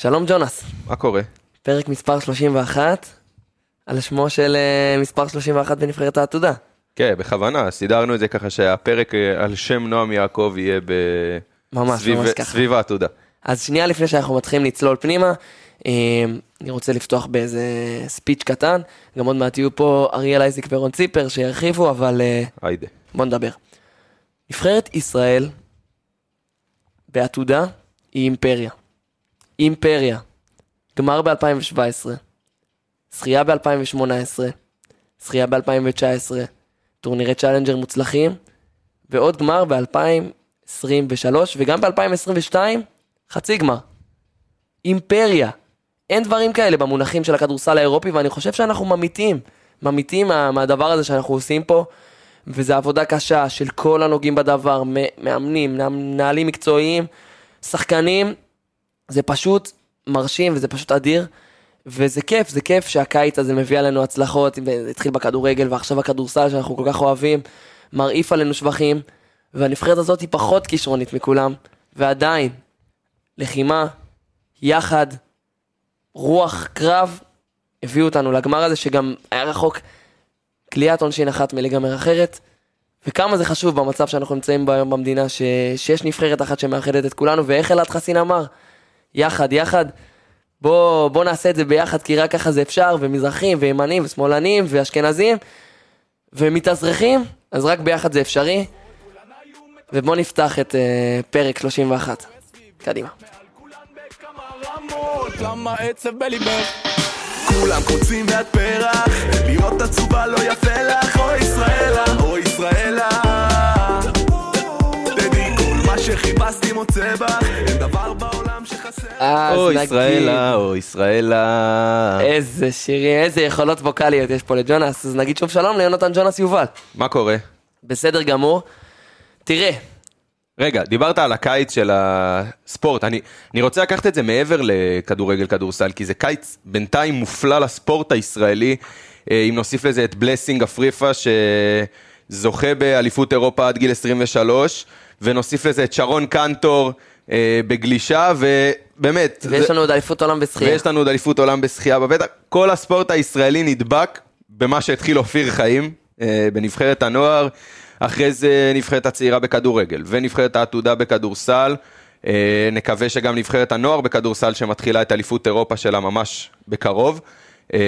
שלום ג'ונס, מה קורה? פרק מספר 31, על שמו של אה, מספר 31 בנבחרת העתודה. כן, בכוונה, סידרנו את זה ככה שהפרק אה, על שם נועם יעקב יהיה ב... ממש, סביב- ממש ככה. סביב העתודה. אז שנייה לפני שאנחנו מתחילים לצלול פנימה, אה, אני רוצה לפתוח באיזה ספיץ' קטן, גם עוד מעט יהיו פה אריאל אייזיק ורון ציפר שירחיבו, אבל היידה. בוא נדבר. נבחרת ישראל בעתודה היא אימפריה. אימפריה. גמר ב-2017, זכייה ב-2018, זכייה ב-2019, טורנירי challenger מוצלחים, ועוד גמר ב-2023, וגם ב-2022, חצי גמר. אימפריה. אין דברים כאלה במונחים של הכדורסל האירופי, ואני חושב שאנחנו ממעיטים, ממעיטים מה, מהדבר הזה שאנחנו עושים פה, וזו עבודה קשה של כל הנוגעים בדבר, מאמנים, מנהלים מקצועיים, שחקנים, זה פשוט מרשים וזה פשוט אדיר. וזה כיף, זה כיף שהקיץ הזה מביא עלינו הצלחות, זה התחיל בכדורגל ועכשיו הכדורסל שאנחנו כל כך אוהבים, מרעיף עלינו שבחים, והנבחרת הזאת היא פחות כישרונית מכולם, ועדיין, לחימה, יחד, רוח, קרב, הביאו אותנו לגמר הזה שגם היה רחוק קליעת עונשין אחת מלגמר אחרת. וכמה זה חשוב במצב שאנחנו נמצאים בו היום במדינה, ש... שיש נבחרת אחת שמאחדת את כולנו, ואיך אלעד חסין אמר, יחד, יחד, בוא, בוא נעשה את זה ביחד, כי רק ככה זה אפשר, ומזרחים, וימנים, ושמאלנים, ואשכנזים, ומתאזרחים, אז רק ביחד זה אפשרי. ובוא נפתח את uh, פרק 31. קדימה. למה עצב בליבך? כולם קוצים ואת פרח, להיות עצובה אז או נגיד- ישראלה, או ישראלה. איזה שירים, איזה יכולות ווקאליות יש פה לג'ונס, אז נגיד שוב שלום ליונתן ג'ונס יובל. מה קורה? בסדר גמור. תראה, רגע, דיברת על הקיץ של הספורט, אני, אני רוצה לקחת את זה מעבר לכדורגל כדורסל, כי זה קיץ בינתיים מופלא לספורט הישראלי, אה, אם נוסיף לזה את בלסינג אפריפה שזוכה באליפות אירופה עד גיל 23, ונוסיף לזה את שרון קנטור אה, בגלישה, ובאמת, ויש זה- לנו עוד אליפות עולם בשחייה. ויש לנו עוד אליפות עולם בשחייה בבטח. כל הספורט הישראלי נדבק במה שהתחיל אופיר חיים אה, בנבחרת הנוער, אחרי זה נבחרת הצעירה בכדורגל, ונבחרת העתודה בכדורסל. אה, נקווה שגם נבחרת הנוער בכדורסל שמתחילה את אליפות אירופה שלה ממש בקרוב. אה,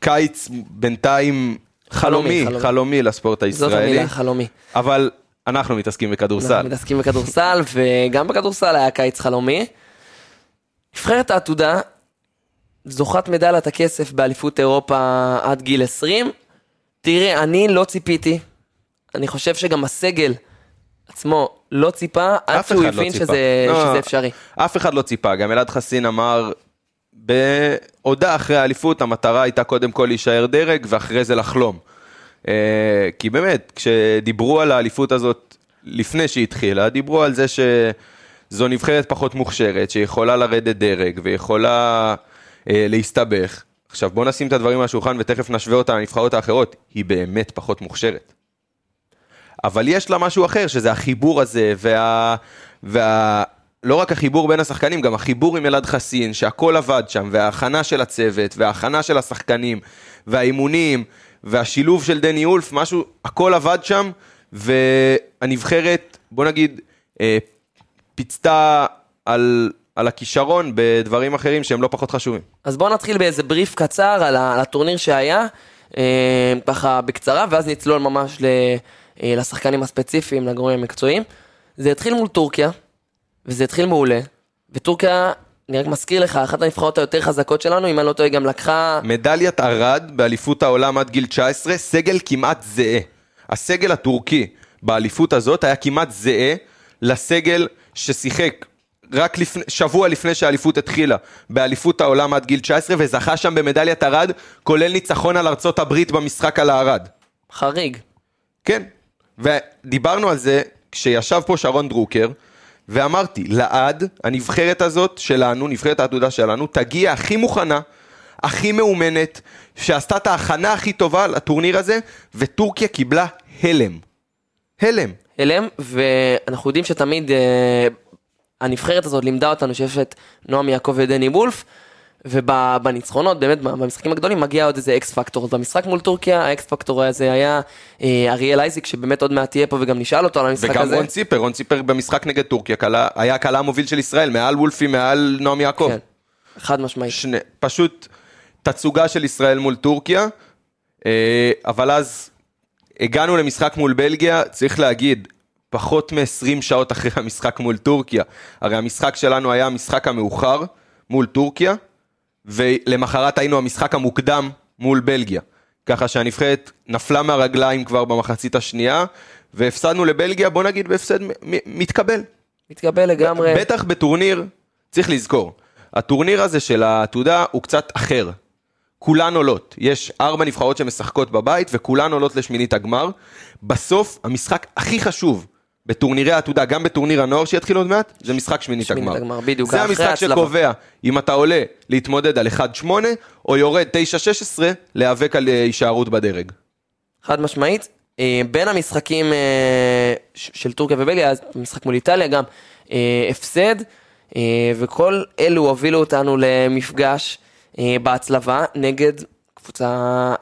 קיץ בינתיים חלומי, חלומי, חלומי. חלומי לספורט זאת הישראלי, המילה חלומי. אבל אנחנו מתעסקים בכדורסל. אנחנו מתעסקים בכדורסל, וגם בכדורסל היה קיץ חלומי. נבחרת העתודה, זוכת מדליית הכסף באליפות אירופה עד גיל 20. תראה, אני לא ציפיתי. אני חושב שגם הסגל עצמו לא ציפה, עד שהוא לא הבין ציפה. שזה, לא, שזה אפשרי. אף אחד לא ציפה, גם אלעד חסין אמר בהודעה אחרי האליפות, המטרה הייתה קודם כל להישאר דרג ואחרי זה לחלום. אה, כי באמת, כשדיברו על האליפות הזאת לפני שהיא התחילה, דיברו על זה שזו נבחרת פחות מוכשרת, שיכולה לרדת דרג ויכולה אה, להסתבך. עכשיו בוא נשים את הדברים על השולחן ותכף נשווה אותה לנבחרות האחרות, היא באמת פחות מוכשרת. אבל יש לה משהו אחר, שזה החיבור הזה, וה... וה... לא רק החיבור בין השחקנים, גם החיבור עם אלעד חסין, שהכל עבד שם, וההכנה של הצוות, וההכנה של השחקנים, והאימונים, והשילוב של דני אולף, משהו, הכל עבד שם, והנבחרת, בוא נגיד, אה, פיצתה על, על הכישרון בדברים אחרים שהם לא פחות חשובים. אז בואו נתחיל באיזה בריף קצר על, על הטורניר שהיה, אה, ככה בקצרה, ואז נצלול ממש ל, אה, לשחקנים הספציפיים, לגורמים המקצועיים. זה התחיל מול טורקיה, וזה התחיל מעולה, וטורקיה, אני רק מזכיר לך, אחת הנבחרות היותר חזקות שלנו, אם אני לא טועה, גם לקחה... מדליית ארד באליפות העולם עד גיל 19, סגל כמעט זהה. הסגל הטורקי באליפות הזאת היה כמעט זהה לסגל ששיחק רק לפני, שבוע לפני שהאליפות התחילה, באליפות העולם עד גיל 19, וזכה שם במדליית ארד, כולל ניצחון על ארצות הברית במשחק על הארד. חריג. כן, ודיברנו על זה כשישב פה שרון דרוקר, ואמרתי, לעד, הנבחרת הזאת שלנו, נבחרת העתודה שלנו, תגיע הכי מוכנה, הכי מאומנת, שעשתה את ההכנה הכי טובה לטורניר הזה, וטורקיה קיבלה הלם. הלם. הלם, ואנחנו יודעים שתמיד, אה, הנבחרת הזאת לימדה אותנו שיש את נועם יעקב ודני וולף, ובניצחונות, באמת, במשחקים הגדולים, מגיע עוד איזה X factor. אז במשחק מול טורקיה, ה X factor הזה היה אה, אריאל אייזיק, שבאמת עוד מעט תהיה פה וגם נשאל אותו על המשחק וגם הזה. רון ציפר, רון ציפר במשחק נגד טורקיה, קלע- היה הקלע המוביל של ישראל, מעל וולפי, מעל נועם יעקב. כן, חד משמעית. שני, פשוט תצוגה של ישראל מול טורקיה, אה, אבל אז הגענו למשחק מול בלגיה, צריך להגיד, פחות מ-20 שעות אחרי המשחק מול טורקיה. הרי המשחק שלנו היה המשחק המאוחר מול טורקיה, ולמחרת היינו המשחק המוקדם מול בלגיה. ככה שהנבחרת נפלה מהרגליים כבר במחצית השנייה, והפסדנו לבלגיה, בוא נגיד בהפסד מתקבל. מתקבל לגמרי. בטח בטורניר, צריך לזכור, הטורניר הזה של העתודה הוא קצת אחר. כולן עולות, יש ארבע נבחרות שמשחקות בבית וכולן עולות לשמינית הגמר. בסוף, המשחק הכי חשוב בטורנירי העתודה, גם בטורניר הנוער שיתחיל עוד מעט, זה משחק שמינית שמינית הגמר. הגמר, בדיוק, זה המשחק ההצלבה. שקובע אם אתה עולה להתמודד על 1-8 או יורד 9-16 להיאבק על אה, הישארות בדרג. חד משמעית. אה, בין המשחקים אה, של טורקיה ובלגיה, אז משחק מול איטליה גם, הפסד, וכל אלו הובילו אותנו למפגש בהצלבה נגד קבוצה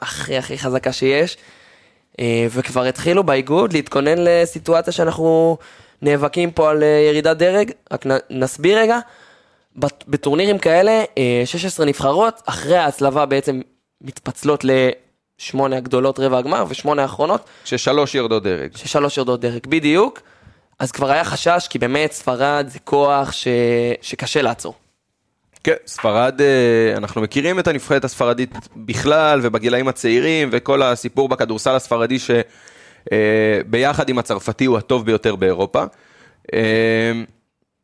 הכי הכי חזקה שיש, וכבר התחילו באיגוד להתכונן לסיטואציה שאנחנו נאבקים פה על אה, ירידת דרג, רק נסביר רגע. בטורנירים כאלה, אה, 16 נבחרות, אחרי ההצלבה בעצם מתפצלות לשמונה הגדולות רבע הגמר ושמונה האחרונות, כששלוש יורדות דרג. ששלוש יורדות דרג בדיוק. אז כבר היה חשש, כי באמת ספרד זה כוח ש... שקשה לעצור. כן, ספרד, אה, אנחנו מכירים את הנבחרת הספרדית בכלל, ובגילאים הצעירים, וכל הסיפור בכדורסל הספרדי שביחד עם הצרפתי הוא הטוב ביותר באירופה. אה,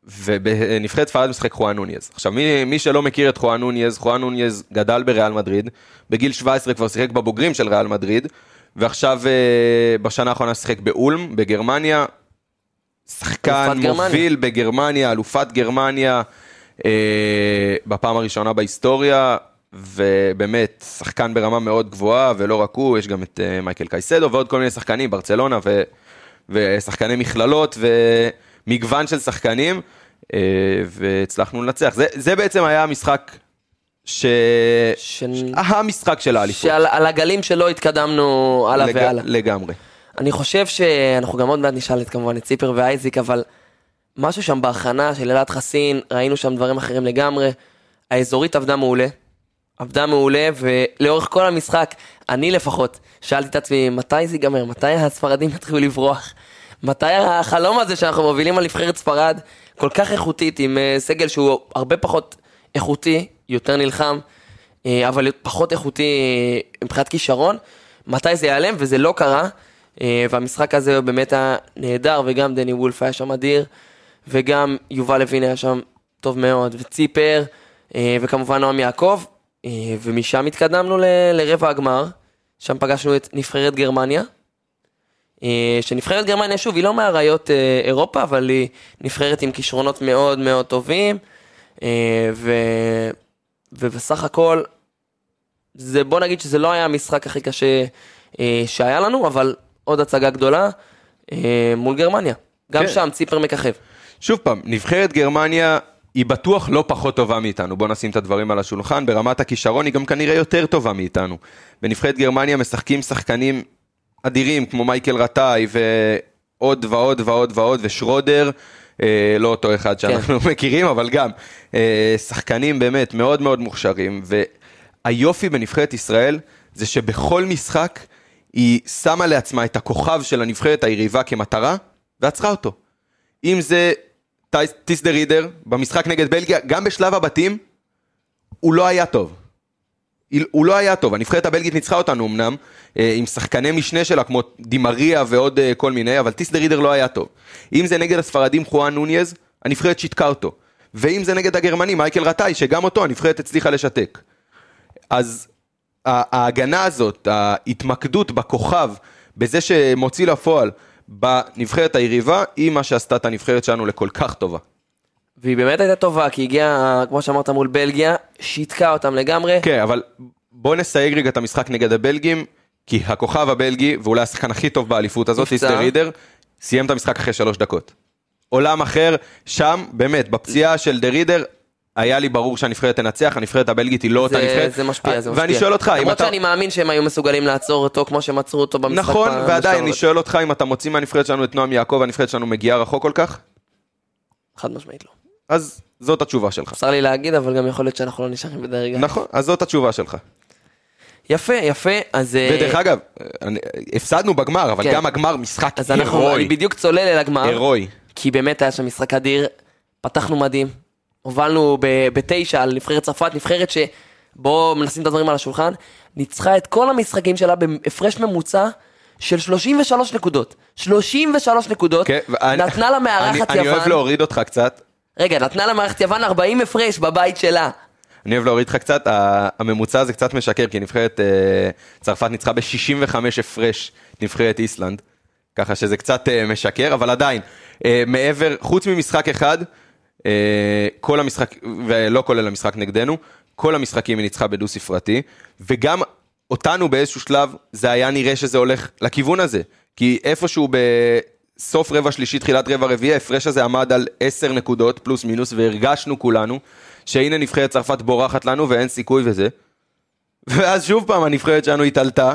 ובנבחרת ספרד משחק חואן נוניז. עכשיו, מי, מי שלא מכיר את חואן נוניז, חואן נוניז גדל בריאל מדריד, בגיל 17 כבר שיחק בבוגרים של ריאל מדריד, ועכשיו אה, בשנה האחרונה שיחק באולם, בגרמניה, שחקן אלופת גרמניה. מוביל בגרמניה, אלופת גרמניה, אה, בפעם הראשונה בהיסטוריה, ובאמת, שחקן ברמה מאוד גבוהה, ולא רק הוא, יש גם את אה, מייקל קייסדו ועוד כל מיני שחקנים, ברצלונה, ו, ושחקני מכללות, ומגוון של שחקנים, אה, והצלחנו לנצח. זה, זה בעצם היה המשחק ש... של- המשחק של האליפות. שעל על הגלים שלו התקדמנו הלאה לג- והלאה. לגמרי. אני חושב שאנחנו גם עוד מעט נשאל את כמובן את ציפר ואייזיק, אבל משהו שם בהכנה של אלעד חסין, ראינו שם דברים אחרים לגמרי. האזורית עבדה מעולה, עבדה מעולה, ולאורך כל המשחק, אני לפחות, שאלתי את עצמי, מתי זה ייגמר? מתי הספרדים יתחילו לברוח? מתי החלום הזה שאנחנו מובילים על נבחרת ספרד כל כך איכותית, עם אה, סגל שהוא הרבה פחות איכותי, יותר נלחם, אה, אבל פחות איכותי אה, מבחינת כישרון, מתי זה ייעלם, וזה לא קרה. והמשחק הזה באמת היה נהדר, וגם דני וולף היה שם אדיר, וגם יובל לוין היה שם טוב מאוד, וציפר, אה, וכמובן נועם יעקב, אה, ומשם התקדמנו ל- לרבע הגמר, שם פגשנו את נבחרת גרמניה. אה, שנבחרת גרמניה, שוב, היא לא מאריות אירופה, אבל היא נבחרת עם כישרונות מאוד מאוד טובים, ו... ובסך הכל, זה, בוא נגיד שזה לא היה המשחק הכי קשה שהיה לנו, אבל עוד הצגה גדולה מול גרמניה. גם כן. שם ציפר מככב. שוב פעם, נבחרת גרמניה היא בטוח לא פחות טובה מאיתנו, בוא נשים את הדברים על השולחן, ברמת הכישרון היא גם כנראה יותר טובה מאיתנו. בנבחרת גרמניה משחקים שחקנים אדירים כמו מייקל רטאי ועוד ועוד ועוד ועוד ושרודר, אה, לא אותו אחד שאנחנו מכירים, אבל גם אה, שחקנים באמת מאוד מאוד מוכשרים. והיופי בנבחרת ישראל זה שבכל משחק היא שמה לעצמה את הכוכב של הנבחרת היריבה כמטרה ועצרה אותו. אם זה טיס דה רידר במשחק נגד בלגיה, גם בשלב הבתים, הוא לא היה טוב. הוא לא היה טוב, הנבחרת הבלגית ניצחה אותנו אמנם, אה, עם שחקני משנה שלה כמו דימריה ועוד אה, כל מיני, אבל טיס דה רידר לא היה טוב. אם זה נגד הספרדים חואן נוניז, הנבחרת שיתקה אותו. ואם זה נגד הגרמנים, מייקל רטאי, שגם אותו הנבחרת הצליחה לשתק. אז ההגנה הזאת, ההתמקדות בכוכב, בזה שמוציא לפועל בנבחרת היריבה, היא מה שעשתה את הנבחרת שלנו לכל כך טובה. והיא באמת הייתה טובה, כי הגיעה, כמו שאמרת, מול בלגיה, שיתקה אותם לגמרי. כן, אבל בוא נסייג רגע את המשחק נגד הבלגים, כי הכוכב הבלגי, ואולי השחקן הכי טוב באליפות הזאת. איסטר רידר, סיים את המשחק אחרי שלוש דקות. עולם אחר, שם, באמת, בפציעה של דה רידר, היה לי ברור שהנבחרת תנצח, הנבחרת הבלגית היא לא אותה נבחרת. זה משפיע, זה משפיע. ואני שואל אותך, אם למרות אתה... שאני מאמין שהם היו מסוגלים לעצור אותו כמו שהם עצרו אותו במשחק. נכון, ועדיין, אני שואל אותך אם אתה מוציא מהנבחרת שלנו את נועם יעקב, הנבחרת שלנו מגיעה רחוק כל כך? חד משמעית לא. אז זאת התשובה שלך. צר לי להגיד, אבל גם יכול להיות שאנחנו לא נשארים בדרג. ה- נכון, אז זאת התשובה שלך. יפה, יפה, אז... אה, ודרך אגב, הפסדנו בגמר, אבל כן. גם הגמר משחק אז אנחנו, אני הירואי. בדיוק צולל אל הגמר. הירואי. כי באמת היה שם משחק אדיר, פתחנו מדהים, הובלנו בתשע על נבחרת צרפת, נבחרת שבואו נשים את הדברים על השולחן, ניצחה את כל המשחקים שלה בהפרש ממוצע של 33 נקודות. 33 נקודות, כן, ואני- נתנה לה מארחת אני- אני אוהב יוון, להוריד אותך קצת. רגע, נתנה לה מארחת יוון 40 הפרש בבית שלה. אני אוהב להוריד אותך קצת, הממוצע הזה קצת משקר, כי נבחרת אה, צרפת ניצחה ב-65 הפרש נבחרת איסלנד, ככה שזה קצת אה, משקר, אבל עדיין, אה, מעבר, חוץ ממשחק אחד, כל המשחק, ולא כולל המשחק נגדנו, כל המשחקים היא ניצחה בדו ספרתי, וגם אותנו באיזשהו שלב, זה היה נראה שזה הולך לכיוון הזה, כי איפשהו בסוף רבע שלישי, תחילת רבע רביעי, ההפרש הזה עמד על 10 נקודות פלוס מינוס, והרגשנו כולנו, שהנה נבחרת צרפת בורחת לנו ואין סיכוי וזה. ואז שוב פעם הנבחרת שלנו התעלתה,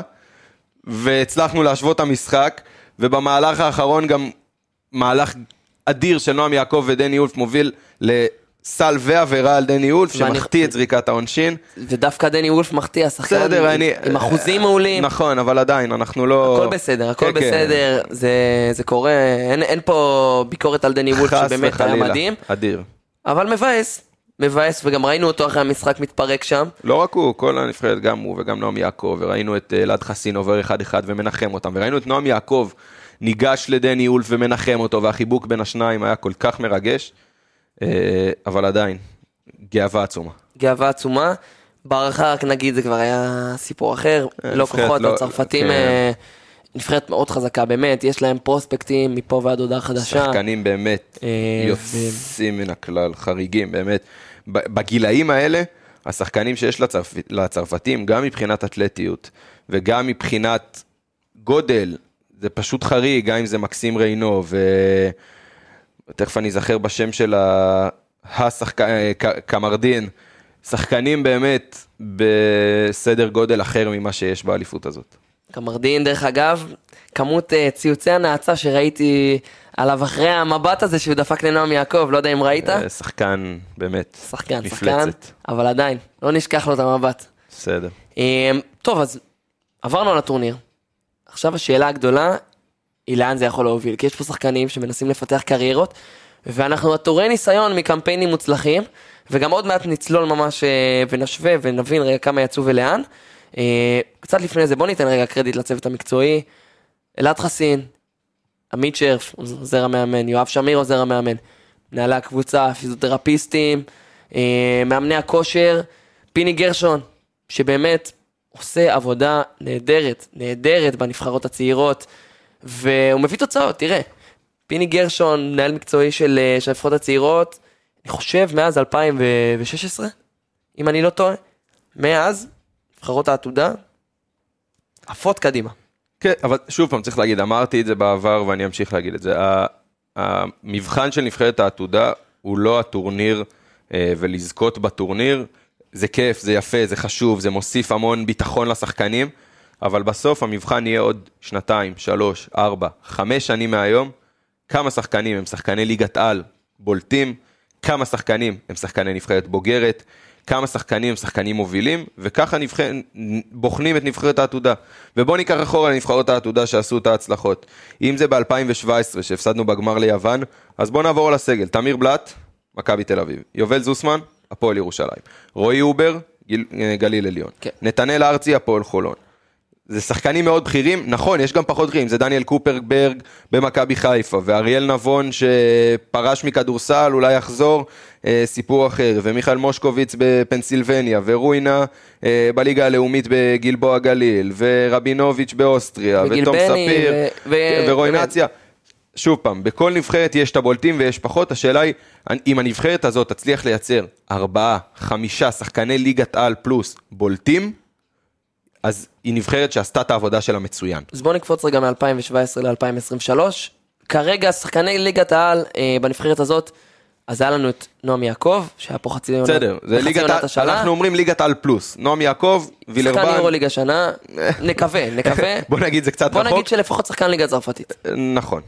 והצלחנו להשוות את המשחק, ובמהלך האחרון גם מהלך אדיר של נועם יעקב ודני אולף מוביל לסל ועבירה על דני אולף, שמחטיא את זריקת העונשין. ודווקא דני וולף מחטיא, השחקן בסדר, עם- אני... עם אחוזים מעולים. נכון, אבל עדיין, אנחנו לא... הכל בסדר, הכל כן, כן. בסדר, זה, זה קורה, אין, אין פה ביקורת על דני וולף חס שבאמת היה. מדהים, אדיר. אבל מבאס, מבאס, וגם ראינו אותו אחרי המשחק מתפרק שם. לא רק הוא, כל הנבחרת, גם הוא וגם נועם יעקב, וראינו את אה, אלעד חסין עובר אחד-אחד ומנחם אותם, וראינו את נועם יעקב ניגש לדני אולף ומנחם אותו, והחיבוק בין השניים היה כל כך מרגש, אה, אבל עדיין, גאווה עצומה. גאווה עצומה. בהערכה רק נגיד זה כבר היה סיפור אחר, אה, לא כוחות, לא- הצרפתים, כן. אה, נבחרת מאוד חזקה באמת, יש להם פרוספקטים מפה ועד הודעה חדשה. שחקנים באמת יוצאים מן הכלל, חריגים, באמת. בגילאים האלה, השחקנים שיש לצרפ... לצרפתים, גם מבחינת אתלטיות וגם מבחינת גודל, זה פשוט חריג, גם אם זה מקסים ריינו, ותכף אני אזכר בשם של ה... השחקן, אה, קמרדין, שחקנים באמת בסדר גודל אחר ממה שיש באליפות הזאת. קמרדין, דרך אגב, כמות אה, ציוצי הנאצה שראיתי עליו אחרי המבט הזה שהוא דפק לנועם יעקב, לא יודע אם ראית? אה, שחקן, באמת, שחקן, שחקן, מפלצת. אבל עדיין, לא נשכח לו את המבט. בסדר. טוב, אז עברנו על הטורניר. עכשיו השאלה הגדולה היא לאן זה יכול להוביל, כי יש פה שחקנים שמנסים לפתח קריירות, ואנחנו עטורי ניסיון מקמפיינים מוצלחים, וגם עוד מעט נצלול ממש אה, ונשווה ונבין רגע כמה יצאו ולאן. אה, קצת לפני זה בוא ניתן רגע קרדיט לצוות המקצועי, אלעד חסין, עמית שרף, עוזר המאמן, יואב שמיר עוזר המאמן, מנהלי הקבוצה, פיזיותרפיסטים, אה, מאמני הכושר, פיני גרשון, שבאמת עושה עבודה נהדרת, נהדרת בנבחרות הצעירות, והוא מביא תוצאות, תראה. פיני גרשון, מנהל מקצועי של אה, הנבחרות הצעירות, אני חושב מאז 2016, אם אני לא טועה, מאז, נבחרות העתודה, עפות קדימה. כן, אבל שוב פעם, צריך להגיד, אמרתי את זה בעבר ואני אמשיך להגיד את זה. המבחן של נבחרת העתודה הוא לא הטורניר אה, ולזכות בטורניר. זה כיף, זה יפה, זה חשוב, זה מוסיף המון ביטחון לשחקנים, אבל בסוף המבחן יהיה עוד שנתיים, שלוש, ארבע, חמש שנים מהיום. כמה שחקנים הם שחקני ליגת על בולטים, כמה שחקנים הם שחקני נבחרת בוגרת, כמה שחקנים הם שחקנים מובילים, וככה נבח... בוחנים את נבחרת העתודה. ובואו ניקח אחורה לנבחרות העתודה שעשו את ההצלחות. אם זה ב-2017 שהפסדנו בגמר ליוון, אז בואו נעבור על הסגל. תמיר בלאט, מכבי תל אביב. יובל זוסמן, הפועל ירושלים. רועי אובר, גיל... גליל עליון. כן. נתנאל ארצי, הפועל חולון. זה שחקנים מאוד בכירים, נכון, יש גם פחות בכירים, זה דניאל קופרברג במכבי חיפה, ואריאל נבון שפרש מכדורסל, אולי יחזור, אה, סיפור אחר, ומיכאל מושקוביץ בפנסילבניה, ורuyנה אה, בליגה הלאומית בגלבוע גליל, ורבינוביץ' באוסטריה, ותום בני, ספיר, ו- ו- ורוי באמת. שוב פעם, בכל נבחרת יש את הבולטים ויש פחות, השאלה היא, אם הנבחרת הזאת תצליח לייצר ארבעה, חמישה שחקני ליגת על פלוס בולטים, אז היא נבחרת שעשתה את העבודה שלה מצוין. אז בואו נקפוץ רגע מ-2017 ל-2023. כרגע שחקני ליגת העל אה, בנבחרת הזאת, אז היה לנו את נועם יעקב, שהיה פה חצי עונה, בסדר, זה ליגת עונת על, השנה. אנחנו אומרים ליגת על פלוס. נועם יעקב, שחקן וילרבן, יורו ליגה שנה, נקווה, נקווה. בוא נגיד זה קצת בוא רחוק. נגיד שלפחות שחקן ליגה צרפתית. נכון.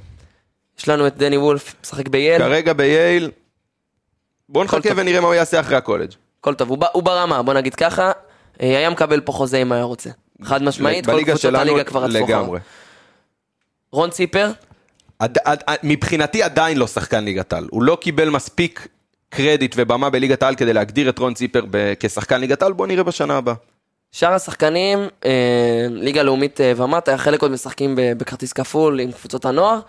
יש לנו את דני וולף, משחק בייל, כרגע בייל, בוא נחכה. ונראה מה הוא יעשה אחרי הקולג'. הכל טוב, הוא ברמה, בוא נגיד ככה, אה, היה מקבל פה חוזה אם היה רוצה. חד משמעית, כל קבוצות הליגה כבר עטפו. לגמרי. רון ציפר, עד, עד, עד, מבחינתי עדיין לא שחקן ליגת על. הוא לא קיבל מספיק קרדיט ובמה בליגת העל כדי להגדיר את רון ציפר ב- כשחקן ליגת העל, בוא נראה בשנה הבאה. שאר השחקנים, אה, ליגה לאומית אה, ומטה, חלק עוד משחקים ב- בכרטיס כפול עם קבוצות הנוער,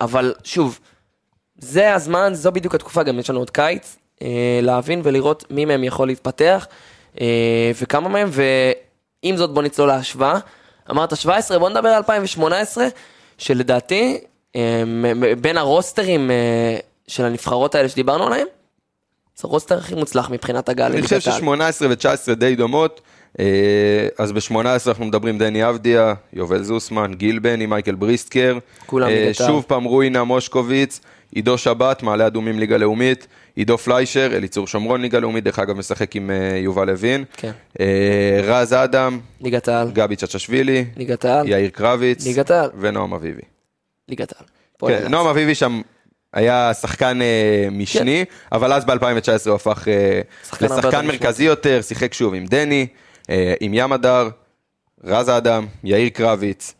אבל שוב, זה הזמן, זו בדיוק התקופה, גם יש לנו עוד קיץ, אה, להבין ולראות מי מהם יכול להתפתח, אה, וכמה מהם, ועם זאת בוא נצלול להשוואה. אמרת 17, בוא נדבר על 2018, שלדעתי, אה, בין הרוסטרים אה, של הנבחרות האלה שדיברנו עליהם, זה הרוסטר הכי מוצלח מבחינת הגל. אני חושב ש-18 ו-19 די דומות. אה, אז ב-18 אנחנו מדברים דני אבדיה, יובל זוסמן, גיל בני, מייקל בריסטקר. כולם אה, ליגת העל. שוב פעם רוינה מושקוביץ, עידו שבת, מעלה אדומים ליגה לאומית, עידו פליישר, אליצור שומרון ליגה לאומית, דרך אגב משחק עם אה, יובל לוין. כן. אה, רז אדם, ליגת העל, גבי צ'צ'שווילי, ליגת העל, יאיר קרביץ, ליגת העל. ונועם אביבי. ליגת העל. כן. נועם אביבי שם היה שחקן אה, משני, אבל אז ב-2019 הוא הפך אה, יותר לשחקן מרכזי יותר, שיחק שוב עם דני, אה, עם ים הדר, רז אדם, יאיר קרביץ,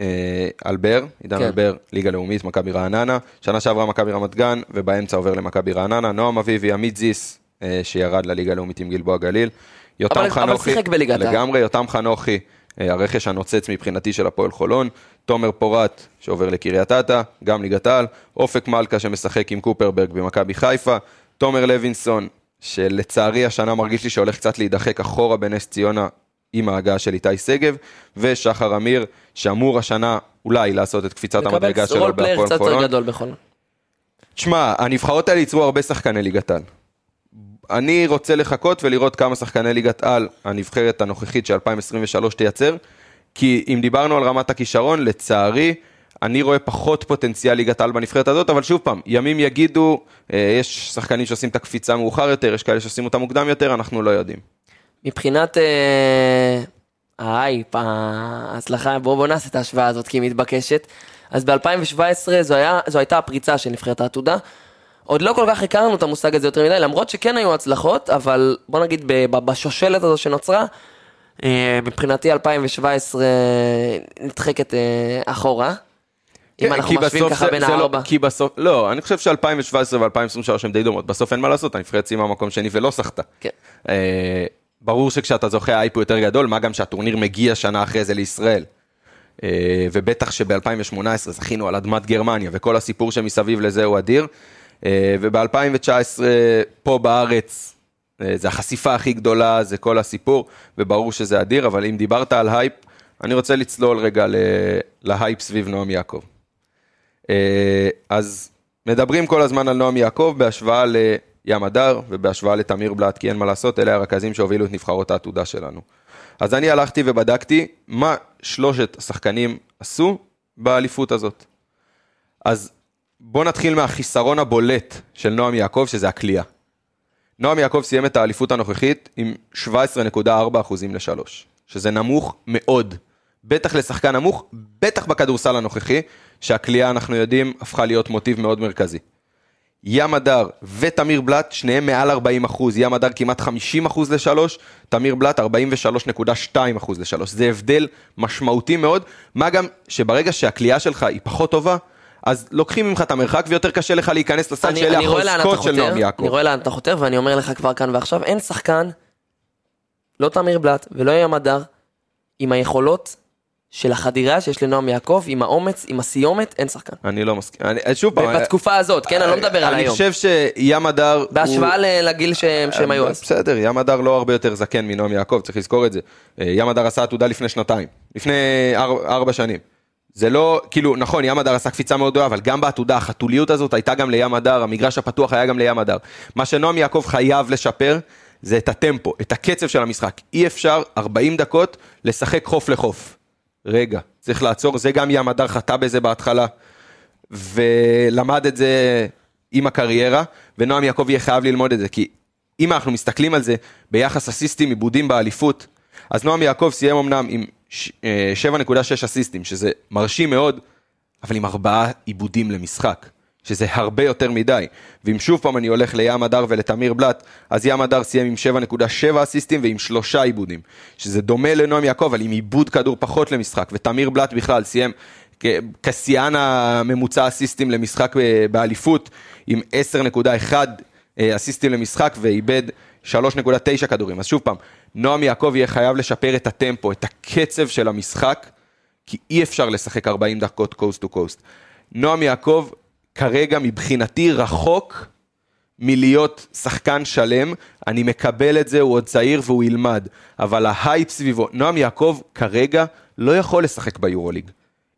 אה, אלבר, עידן כן. אלבר, ליגה לאומית, מכבי רעננה, שנה שעברה מכבי רמת גן, ובאמצע עובר למכבי רעננה, נועם אביבי, עמית זיס, אה, שירד לליגה הלאומית עם גלבוע גליל, יותם אבל- אבל חנוכי, שיחק בליגת. לגמרי, יותם חנוכי, אה, הרכש הנוצץ מבחינתי של הפועל חולון, תומר פורט שעובר לקריית אתא, גם ליגת העל, אופק מלכה שמשחק עם קופרברג במכבי חיפה, תומר לוינסון, שלצערי השנה מרגיש לי שהולך קצת להידחק אחורה בנס ציונה עם ההגעה של איתי שגב, ושחר אמיר, שאמור השנה אולי לעשות את קפיצת המדרגה שלו בהפועל קצת יותר חולון. גדול. תשמע, הנבחרות האלה ייצרו הרבה שחקני ליגת על. אני רוצה לחכות ולראות כמה שחקני ליגת על הנבחרת הנוכחית של 2023 תייצר, כי אם דיברנו על רמת הכישרון, לצערי, אני רואה פחות פוטנציאל ליגת על בנבחרת הזאת, אבל שוב פעם, ימים יגידו, אה, יש שחקנים שעושים את הקפיצה מאוחר יותר, יש כאלה שעושים אותה מוקדם יותר, אנחנו לא יודעים. מבחינת אה, ההייפ, ההצלחה, בואו בוא נעשה את ההשוואה הזאת כי היא מתבקשת. אז ב-2017 זו, זו הייתה הפריצה של נבחרת העתודה. עוד לא כל כך הכרנו את המושג הזה יותר מדי, למרות שכן היו הצלחות, אבל בוא נגיד בשושלת הזו שנוצרה, אה, מבחינתי 2017 נדחקת אה, אחורה. אם כן, אנחנו משווים ככה בין לא- הארבע. כי בסוף, לא, אני חושב ש-2017 ו-2023 הן די דומות, בסוף אין מה לעשות, הנבחרת סיימה מקום שני ולא סחטה. כן. אה, ברור שכשאתה זוכה האייפ הוא יותר גדול, מה גם שהטורניר מגיע שנה אחרי זה לישראל. אה, ובטח שב-2018 זכינו על אדמת גרמניה, וכל הסיפור שמסביב לזה הוא אדיר. וב-2019 פה בארץ, אה, זה החשיפה הכי גדולה, זה כל הסיפור, וברור שזה אדיר, אבל אם דיברת על הייפ, אני רוצה לצלול רגע להייפ סביב נועם יעקב. אה, אז מדברים כל הזמן על נועם יעקב בהשוואה לים הדר ובהשוואה לתמיר בלאט, כי אין מה לעשות, אלה הרכזים שהובילו את נבחרות העתודה שלנו. אז אני הלכתי ובדקתי מה שלושת השחקנים עשו באליפות הזאת. אז בואו נתחיל מהחיסרון הבולט של נועם יעקב, שזה הכלייה. נועם יעקב סיים את האליפות הנוכחית עם 17.4 אחוזים לשלוש, שזה נמוך מאוד. בטח לשחקן נמוך, בטח בכדורסל הנוכחי, שהכלייה, אנחנו יודעים, הפכה להיות מוטיב מאוד מרכזי. ים הדר ותמיר בלאט, שניהם מעל 40 אחוז, ים הדר כמעט 50 אחוז לשלוש, תמיר בלאט 43.2 אחוז לשלוש. זה הבדל משמעותי מאוד, מה גם שברגע שהכלייה שלך היא פחות טובה, אז לוקחים ממך את המרחק ויותר קשה לך להיכנס לסל אני, שאלה אתה החוזקות של נועם יעקב. אני רואה לאן אתה חותר, ואני אומר לך כבר כאן ועכשיו, אין שחקן, לא תמיר בלאט ולא ים הדר, עם היכולות של החדירה שיש לנועם יעקב, עם האומץ, עם הסיומת, אין שחקן. אני לא מסכים, אני, שוב פעם, בתקופה הזאת, כן, אני לא מדבר על אני היום. חושב שים הדר... הוא- בהשוואה ל- לגיל שהם שהם היו אז. בסדר, ים הדר לא הרבה יותר זקן מנועם יעקב, צריך לזכור את זה. אה, ים הדר עשה עתודה לפני שנתיים, לפני אר- ארבע שנים. זה לא, כאילו, נכון, ים הדר עשה קפיצה מאוד גדולה, אבל גם בעתודה, החתוליות הזאת הייתה גם לים הדר, המגרש הפתוח היה גם לים הדר. מה שנועם יעקב חייב לשפר, זה את הטמפו, את הקצב של המשחק. אי אפשר 40 דקות לשחק חוף לחוף. רגע, צריך לעצור, זה גם ים הדר חטא בזה בהתחלה. ולמד את זה עם הקריירה, ונועם יעקב יהיה חייב ללמוד את זה, כי אם אנחנו מסתכלים על זה ביחס אסיסטים עיבודים באליפות, אז נועם יעקב סיים אמנם עם ש- אה, 7.6 אסיסטים, שזה מרשים מאוד, אבל עם ארבעה עיבודים למשחק, שזה הרבה יותר מדי. ואם שוב פעם אני הולך לים הדר ולתמיר בלאט, אז ים הדר סיים עם 7.7 אסיסטים ועם שלושה עיבודים, שזה דומה לנועם יעקב, אבל עם עיבוד כדור פחות למשחק, ותמיר בלאט בכלל סיים כשיאן הממוצע אסיסטים למשחק ב- באליפות, עם 10.1 אה, אסיסטים למשחק ואיבד 3.9 כדורים. אז שוב פעם, נועם יעקב יהיה חייב לשפר את הטמפו, את הקצב של המשחק, כי אי אפשר לשחק 40 דקות coast to coast. נועם יעקב כרגע מבחינתי רחוק מלהיות שחקן שלם, אני מקבל את זה, הוא עוד צעיר והוא ילמד, אבל ההייפ סביבו, נועם יעקב כרגע לא יכול לשחק ביורוליג.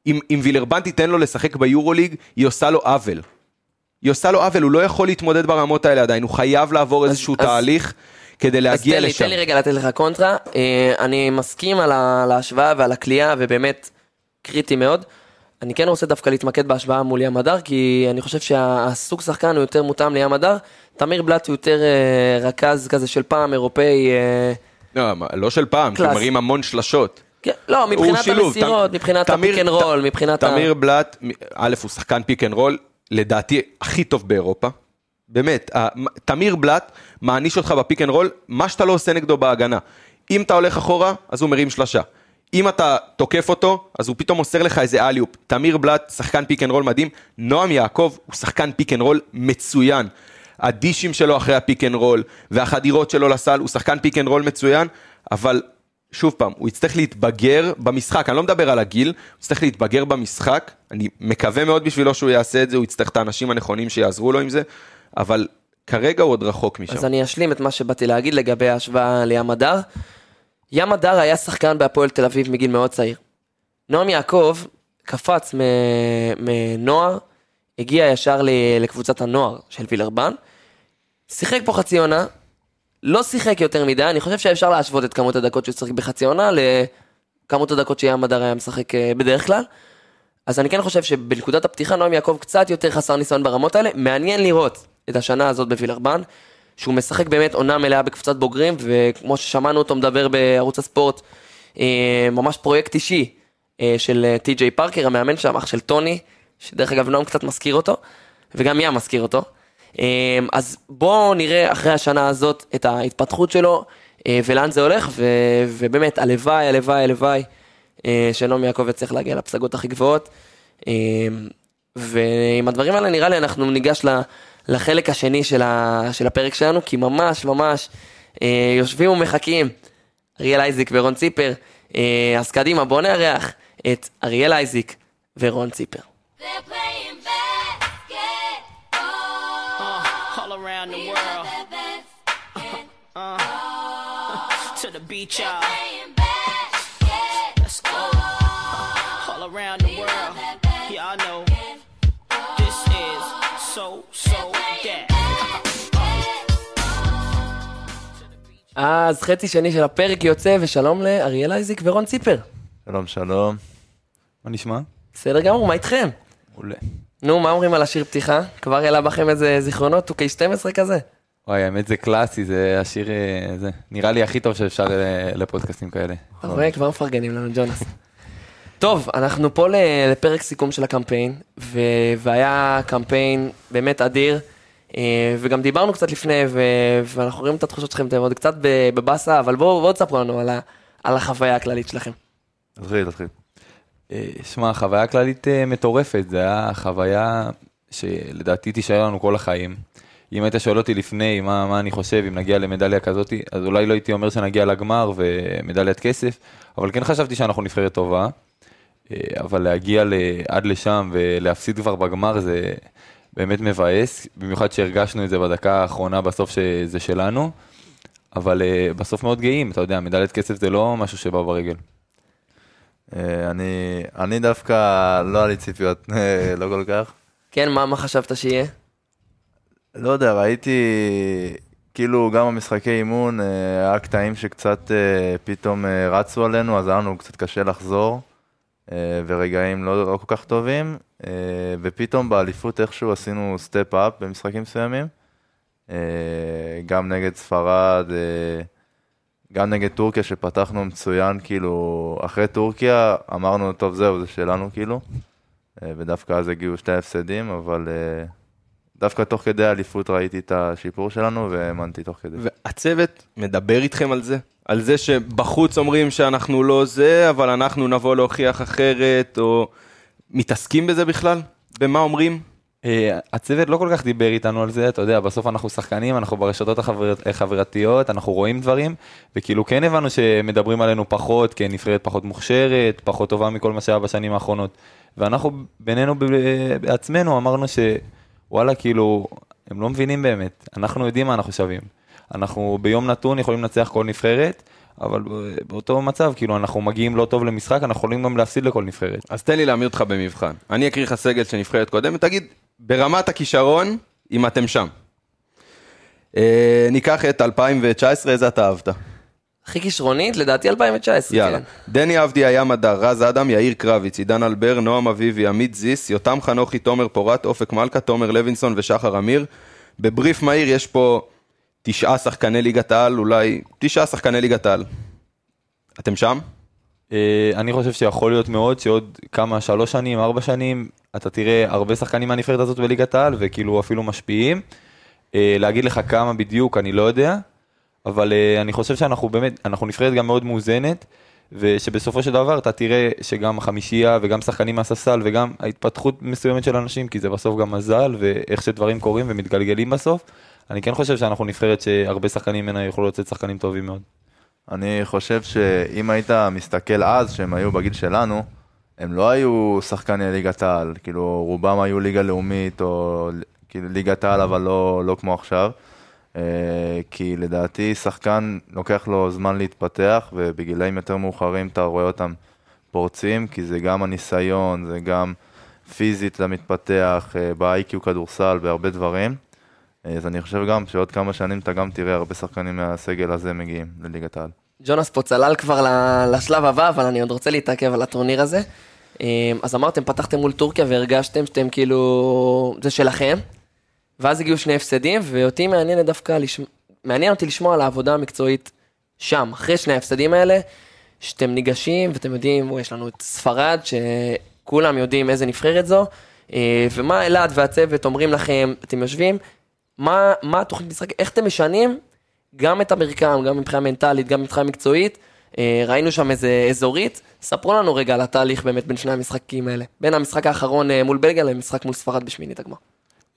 אם, אם וילרבן תיתן לו לשחק ביורוליג, היא עושה לו עוול. היא עושה לו עוול, הוא לא יכול להתמודד ברמות האלה עדיין, הוא חייב לעבור איזשהו אז- תהליך כדי אז להגיע תן לי, לשם. תן לי רגע לתת לך קונטרה. אה, אני מסכים על ההשוואה ועל הכלייה, ובאמת קריטי מאוד. אני כן רוצה דווקא להתמקד בהשוואה מול ים הדר, כי אני חושב שהסוג שחקן הוא יותר מותאם לים הדר. תמיר בלאט הוא יותר אה, רכז כזה של פעם, אירופאי. אה, לא, לא של פעם, class. מרים המון שלשות. כן, לא, מבחינת שילוב, המסירות, ת- מבחינת תמיר- ה pick and roll, מבחינת ה... תמיר בלאט, א', הוא שחקן pick and roll, לדעתי הכי טוב באירופה. באמת, תמיר בלאט מעניש אותך ב pick and roll, מה שאתה לא עושה נגדו בהגנה. אם אתה הולך אחורה, אז הוא מרים שלשה. אם אתה תוקף אותו, אז הוא פתאום מוסר לך איזה alley-oop. תמיר בלאט, שחקן pick and roll מדהים. נועם יעקב הוא שחקן pick and roll מצוין. הדישים שלו אחרי ה pick and roll, והחדירות שלו לסל, הוא שחקן pick and roll מצוין, אבל שוב פעם, הוא יצטרך להתבגר במשחק, אני לא מדבר על הגיל, הוא יצטרך להתבגר במשחק, אני מקווה מאוד בשבילו שהוא יעשה את זה, הוא יצטרך את האנשים הנכונים שיעזרו לו עם זה, אבל כרגע הוא עוד רחוק משם. אז אני אשלים את מה שבאתי להגיד לגבי ההשוואה לים מדר. ים מדר היה שחקן בהפועל תל אביב מגיל מאוד צעיר. נועם יעקב קפץ מנוער, הגיע ישר לקבוצת הנוער של וילרבן, שיחק פה חצי עונה, לא שיחק יותר מדי, אני חושב שאפשר להשוות את כמות הדקות שהוא שיחק בחצי עונה לכמות הדקות ים הדר היה משחק אה, בדרך כלל. אז אני כן חושב שבנקודת הפתיחה נועם יעקב קצת יותר חסר ניסיון ברמות האלה, מעניין לראות את השנה הזאת בווילרבן, שהוא משחק באמת עונה מלאה בקבוצת בוגרים, וכמו ששמענו אותו מדבר בערוץ הספורט, אה, ממש פרויקט אישי אה, של אה, טי.ג'יי פארקר, המאמן שם, אח של טוני, שדרך אגב נועם קצת מזכיר אותו, וגם ים מזכיר אותו. אז בואו נראה אחרי השנה הזאת את ההתפתחות שלו, ולאן זה הולך, ו, ובאמת, הלוואי, הלוואי, הלוואי, שנעמי יעקב יצליח להגיע לפסגות הכי גבוהות. ועם הדברים האלה נראה לי אנחנו ניגש לחלק השני של, ה, של הפרק שלנו, כי ממש ממש אה, יושבים ומחכים אריאל אייזיק ורון ציפר. אה, אז קדימה, בואו נארח את אריאל אייזיק ורון ציפר. Around the world. To the beach, y'all. אז חצי שני של הפרק יוצא, ושלום לאריאל אייזיק ורון ציפר. שלום, שלום. מה נשמע? בסדר גמור, מה איתכם? מעולה. נו, מה אומרים על השיר פתיחה? כבר העלה בכם איזה זיכרונות, 2K12 כזה? וואי, האמת זה קלאסי, זה השיר, אה, זה נראה לי הכי טוב שאפשר אה, לפודקאסטים כאלה. אתה רואה, כבר מפרגנים לנו, ג'ונס. טוב, אנחנו פה לפרק סיכום של הקמפיין, ו- והיה קמפיין באמת אדיר, וגם דיברנו קצת לפני, ו- ואנחנו רואים את התחושות שלכם, אתם עוד קצת בבאסה, אבל בואו בואו תספרו לנו על, ה- על החוויה הכללית שלכם. תתחיל, תתחיל. אה, שמע, חוויה כללית אה, מטורפת, זה היה חוויה שלדעתי תישאר לנו כל החיים. אם היית שואל אותי לפני מה, מה אני חושב אם נגיע למדליה כזאת, אז אולי לא הייתי אומר שנגיע לגמר ומדליית כסף, אבל כן חשבתי שאנחנו נבחרת טובה. אה, אבל להגיע עד לשם ולהפסיד כבר בגמר זה באמת מבאס, במיוחד שהרגשנו את זה בדקה האחרונה בסוף שזה שלנו, אבל אה, בסוף מאוד גאים, אתה יודע, מדליית כסף זה לא משהו שבא ברגל. אה, אני, אני דווקא לא היה לי ציפיות, אה, לא כל כך. כן, מה, מה חשבת שיהיה? לא יודע, ראיתי, כאילו גם במשחקי אימון, היה קטעים שקצת פתאום רצו עלינו, אז היה לנו קצת קשה לחזור, ורגעים לא, לא כל כך טובים. אה, ופתאום באליפות איכשהו עשינו סטפ אפ במשחקים מסוימים. אה, גם נגד ספרד, אה, גם נגד טורקיה שפתחנו מצוין, כאילו, אחרי טורקיה אמרנו, טוב זהו, זה שלנו כאילו. ודווקא אז הגיעו שתי הפסדים, אבל דווקא תוך כדי האליפות ראיתי את השיפור שלנו והאמנתי תוך כדי. והצוות מדבר איתכם על זה? על זה שבחוץ אומרים שאנחנו לא זה, אבל אנחנו נבוא להוכיח אחרת, או מתעסקים בזה בכלל? במה אומרים? אה, הצוות לא כל כך דיבר איתנו על זה, אתה יודע, בסוף אנחנו שחקנים, אנחנו ברשתות החבר- החברתיות, אנחנו רואים דברים, וכאילו כן הבנו שמדברים עלינו פחות, כנבחרת פחות מוכשרת, פחות טובה מכל מה שהיה בשנים האחרונות. ואנחנו בינינו ב- בעצמנו אמרנו שוואלה, כאילו, הם לא מבינים באמת, אנחנו יודעים מה אנחנו שווים. אנחנו ביום נתון יכולים לנצח כל נבחרת, אבל באותו מצב, כאילו, אנחנו מגיעים לא טוב למשחק, אנחנו יכולים גם להפסיד לכל נבחרת. אז תן לי להעמיד אותך במבחן. אני אקריא לך סגל של נבחרת קודמת, תגיד, ברמת הכישרון, אם אתם שם. אה, ניקח את 2019, איזה אתה אהבת? הכי כישרונית, לדעתי 2019, יאללה. כן. דני עבדי, היה מדר, רז אדם, יאיר קרביץ, עידן אלבר, נועם אביבי, עמית זיס, יותם חנוכי, תומר פורת, אופק מלכה, תומר לוינסון ושחר אמיר. בבריף מהיר יש פה תשעה שחקני ליגת העל, אולי תשעה שחקני ליגת העל. אתם שם? אה, אני חושב שיכול להיות מאוד שעוד כמה, שלוש שנים, ארבע שנים, אתה תראה הרבה שחקנים מהנבחרת הזאת בליגת העל, וכאילו אפילו משפיעים. אה, להגיד לך כמה בדיוק, אני לא יודע, אבל אה, אני חושב שאנחנו באמת, אנחנו נבחרת גם מאוד מאוזנת, ושבסופו של דבר אתה תראה שגם החמישייה וגם שחקנים מהספסל וגם ההתפתחות מסוימת של אנשים, כי זה בסוף גם מזל ואיך שדברים קורים ומתגלגלים בסוף. אני כן חושב שאנחנו נבחרת שהרבה שחקנים ממנה יוכלו לצאת שחקנים טובים מאוד. אני חושב שאם היית מסתכל אז, שהם היו בגיל שלנו, הם לא היו שחקני ליגת העל, כאילו רובם היו ליגה לאומית או כאילו ליגת העל אבל לא, לא כמו עכשיו. אה, כי לדעתי שחקן לוקח לו זמן להתפתח ובגילאים יותר מאוחרים אתה רואה אותם פורצים, כי זה גם הניסיון, זה גם פיזית אתה מתפתח, אה, ב-IQ כדורסל, בהרבה דברים. אז אני חושב גם שעוד כמה שנים אתה גם תראה הרבה שחקנים מהסגל הזה מגיעים לליגת העל. ג'ונס פה צלל כבר לשלב הבא, אבל אני עוד רוצה להתעכב על הטורניר הזה. אה, אז אמרתם, פתחתם מול טורקיה והרגשתם שאתם כאילו, זה שלכם. ואז הגיעו שני הפסדים, ואותי מעניין דווקא, לשמ... מעניין אותי לשמוע על העבודה המקצועית שם, אחרי שני ההפסדים האלה, שאתם ניגשים ואתם יודעים, "או, יש לנו את ספרד, שכולם יודעים איזה נבחרת זו, אה, ומה אלעד והצוות אומרים לכם, אתם יושבים, מה, מה התוכנית משחק, איך אתם משנים גם את המרקם, גם מבחינה מנטלית, גם מבחינה מקצועית. אה, ראינו שם איזה אזורית, ספרו לנו רגע על התהליך באמת בין שני המשחקים האלה. בין המשחק האחרון אה, מול בלגיה למשחק מול ספרד בשמינית הגמר.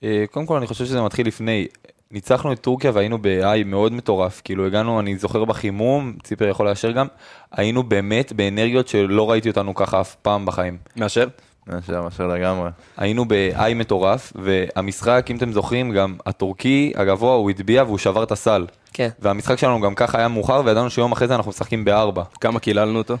אה, קודם כל אני חושב שזה מתחיל לפני. ניצחנו את טורקיה והיינו ב-I מאוד מטורף, כאילו הגענו, אני זוכר בחימום, ציפר יכול לאשר גם, היינו באמת באנרגיות שלא ראיתי אותנו ככה אף פעם בחיים. מאשר? מאשר, מאשר לגמרי. היינו ב-I מטורף, והמשחק, אם אתם זוכרים, גם הטורקי הגבוה, הוא הטביע והוא שבר את הסל. כן. והמשחק שלנו גם ככה היה מאוחר, וידענו שיום אחרי זה אנחנו משחקים בארבע. כמה קיללנו אותו?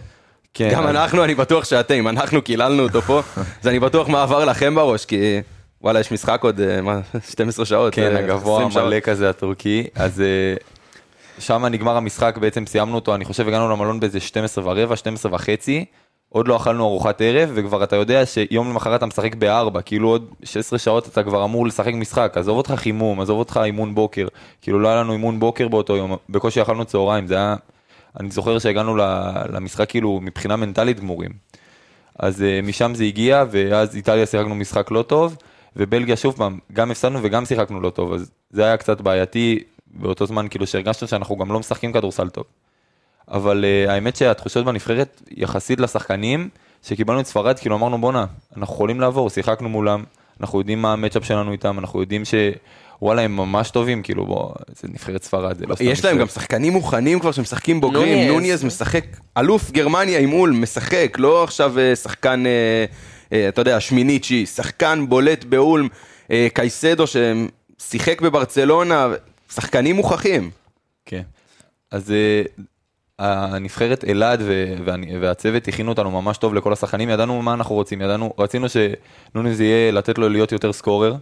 כן, גם אנחנו, אני בטוח שאתם, אנחנו קיללנו אותו פה, אז אני בטוח מה עבר לכם בראש, כי וואלה, יש משחק עוד, אה, מה, 12 שעות. כן, אה, הגבוה 20 שעות. המלא כזה הטורקי, אז אה, שם נגמר המשחק, בעצם סיימנו אותו, אני חושב הגענו למלון באיזה 12 ורבע, 12 וחצי, עוד לא אכלנו ארוחת ערב, וכבר אתה יודע שיום למחרת אתה משחק בארבע, כאילו עוד 16 שעות אתה כבר אמור לשחק משחק, עזוב אותך חימום, עזוב אותך אימון בוקר, כאילו לא היה לנו אימון בוקר באותו יום, בקושי אכלנו צהריים, זה היה, אני זוכר שהגענו למשחק כאילו מבחינה מנטלית גמורים. אז uh, משם זה הגיע, ואז איטליה שיחקנו משחק לא טוב, ובלגיה שוב פעם, גם הפסדנו וגם שיחקנו לא טוב, אז זה היה קצת בעייתי באותו זמן, כאילו שהרגשנו שאנחנו גם לא משחקים כדורסל טוב. אבל uh, האמת שהתחושות בנבחרת, יחסית לשחקנים, שקיבלנו את ספרד, כאילו אמרנו בואנה, אנחנו יכולים לעבור, שיחקנו מולם, אנחנו יודעים מה המצ'אפ שלנו איתם, אנחנו יודעים ש... וואלה, הם ממש טובים, כאילו, בוא, זה נבחרת ספרד, זה לא סתם יש להם. גם שחקנים מוכנים כבר שמשחקים בוגרים. נוניז משחק, אלוף גרמניה עם אול משחק, לא עכשיו אה, שחקן, אה, אתה יודע, שמיניצ'י, שחקן בולט באולם, קייסדו ששיחק בברצלונה, שחקנים מוכחים. כן. אז הנבחרת אלעד והצוות הכינו אותנו ממש טוב לכל השחקנים, ידענו מה אנחנו רוצים, ידענו, רצינו שנוניז יהיה לתת לו להיות יותר scorer,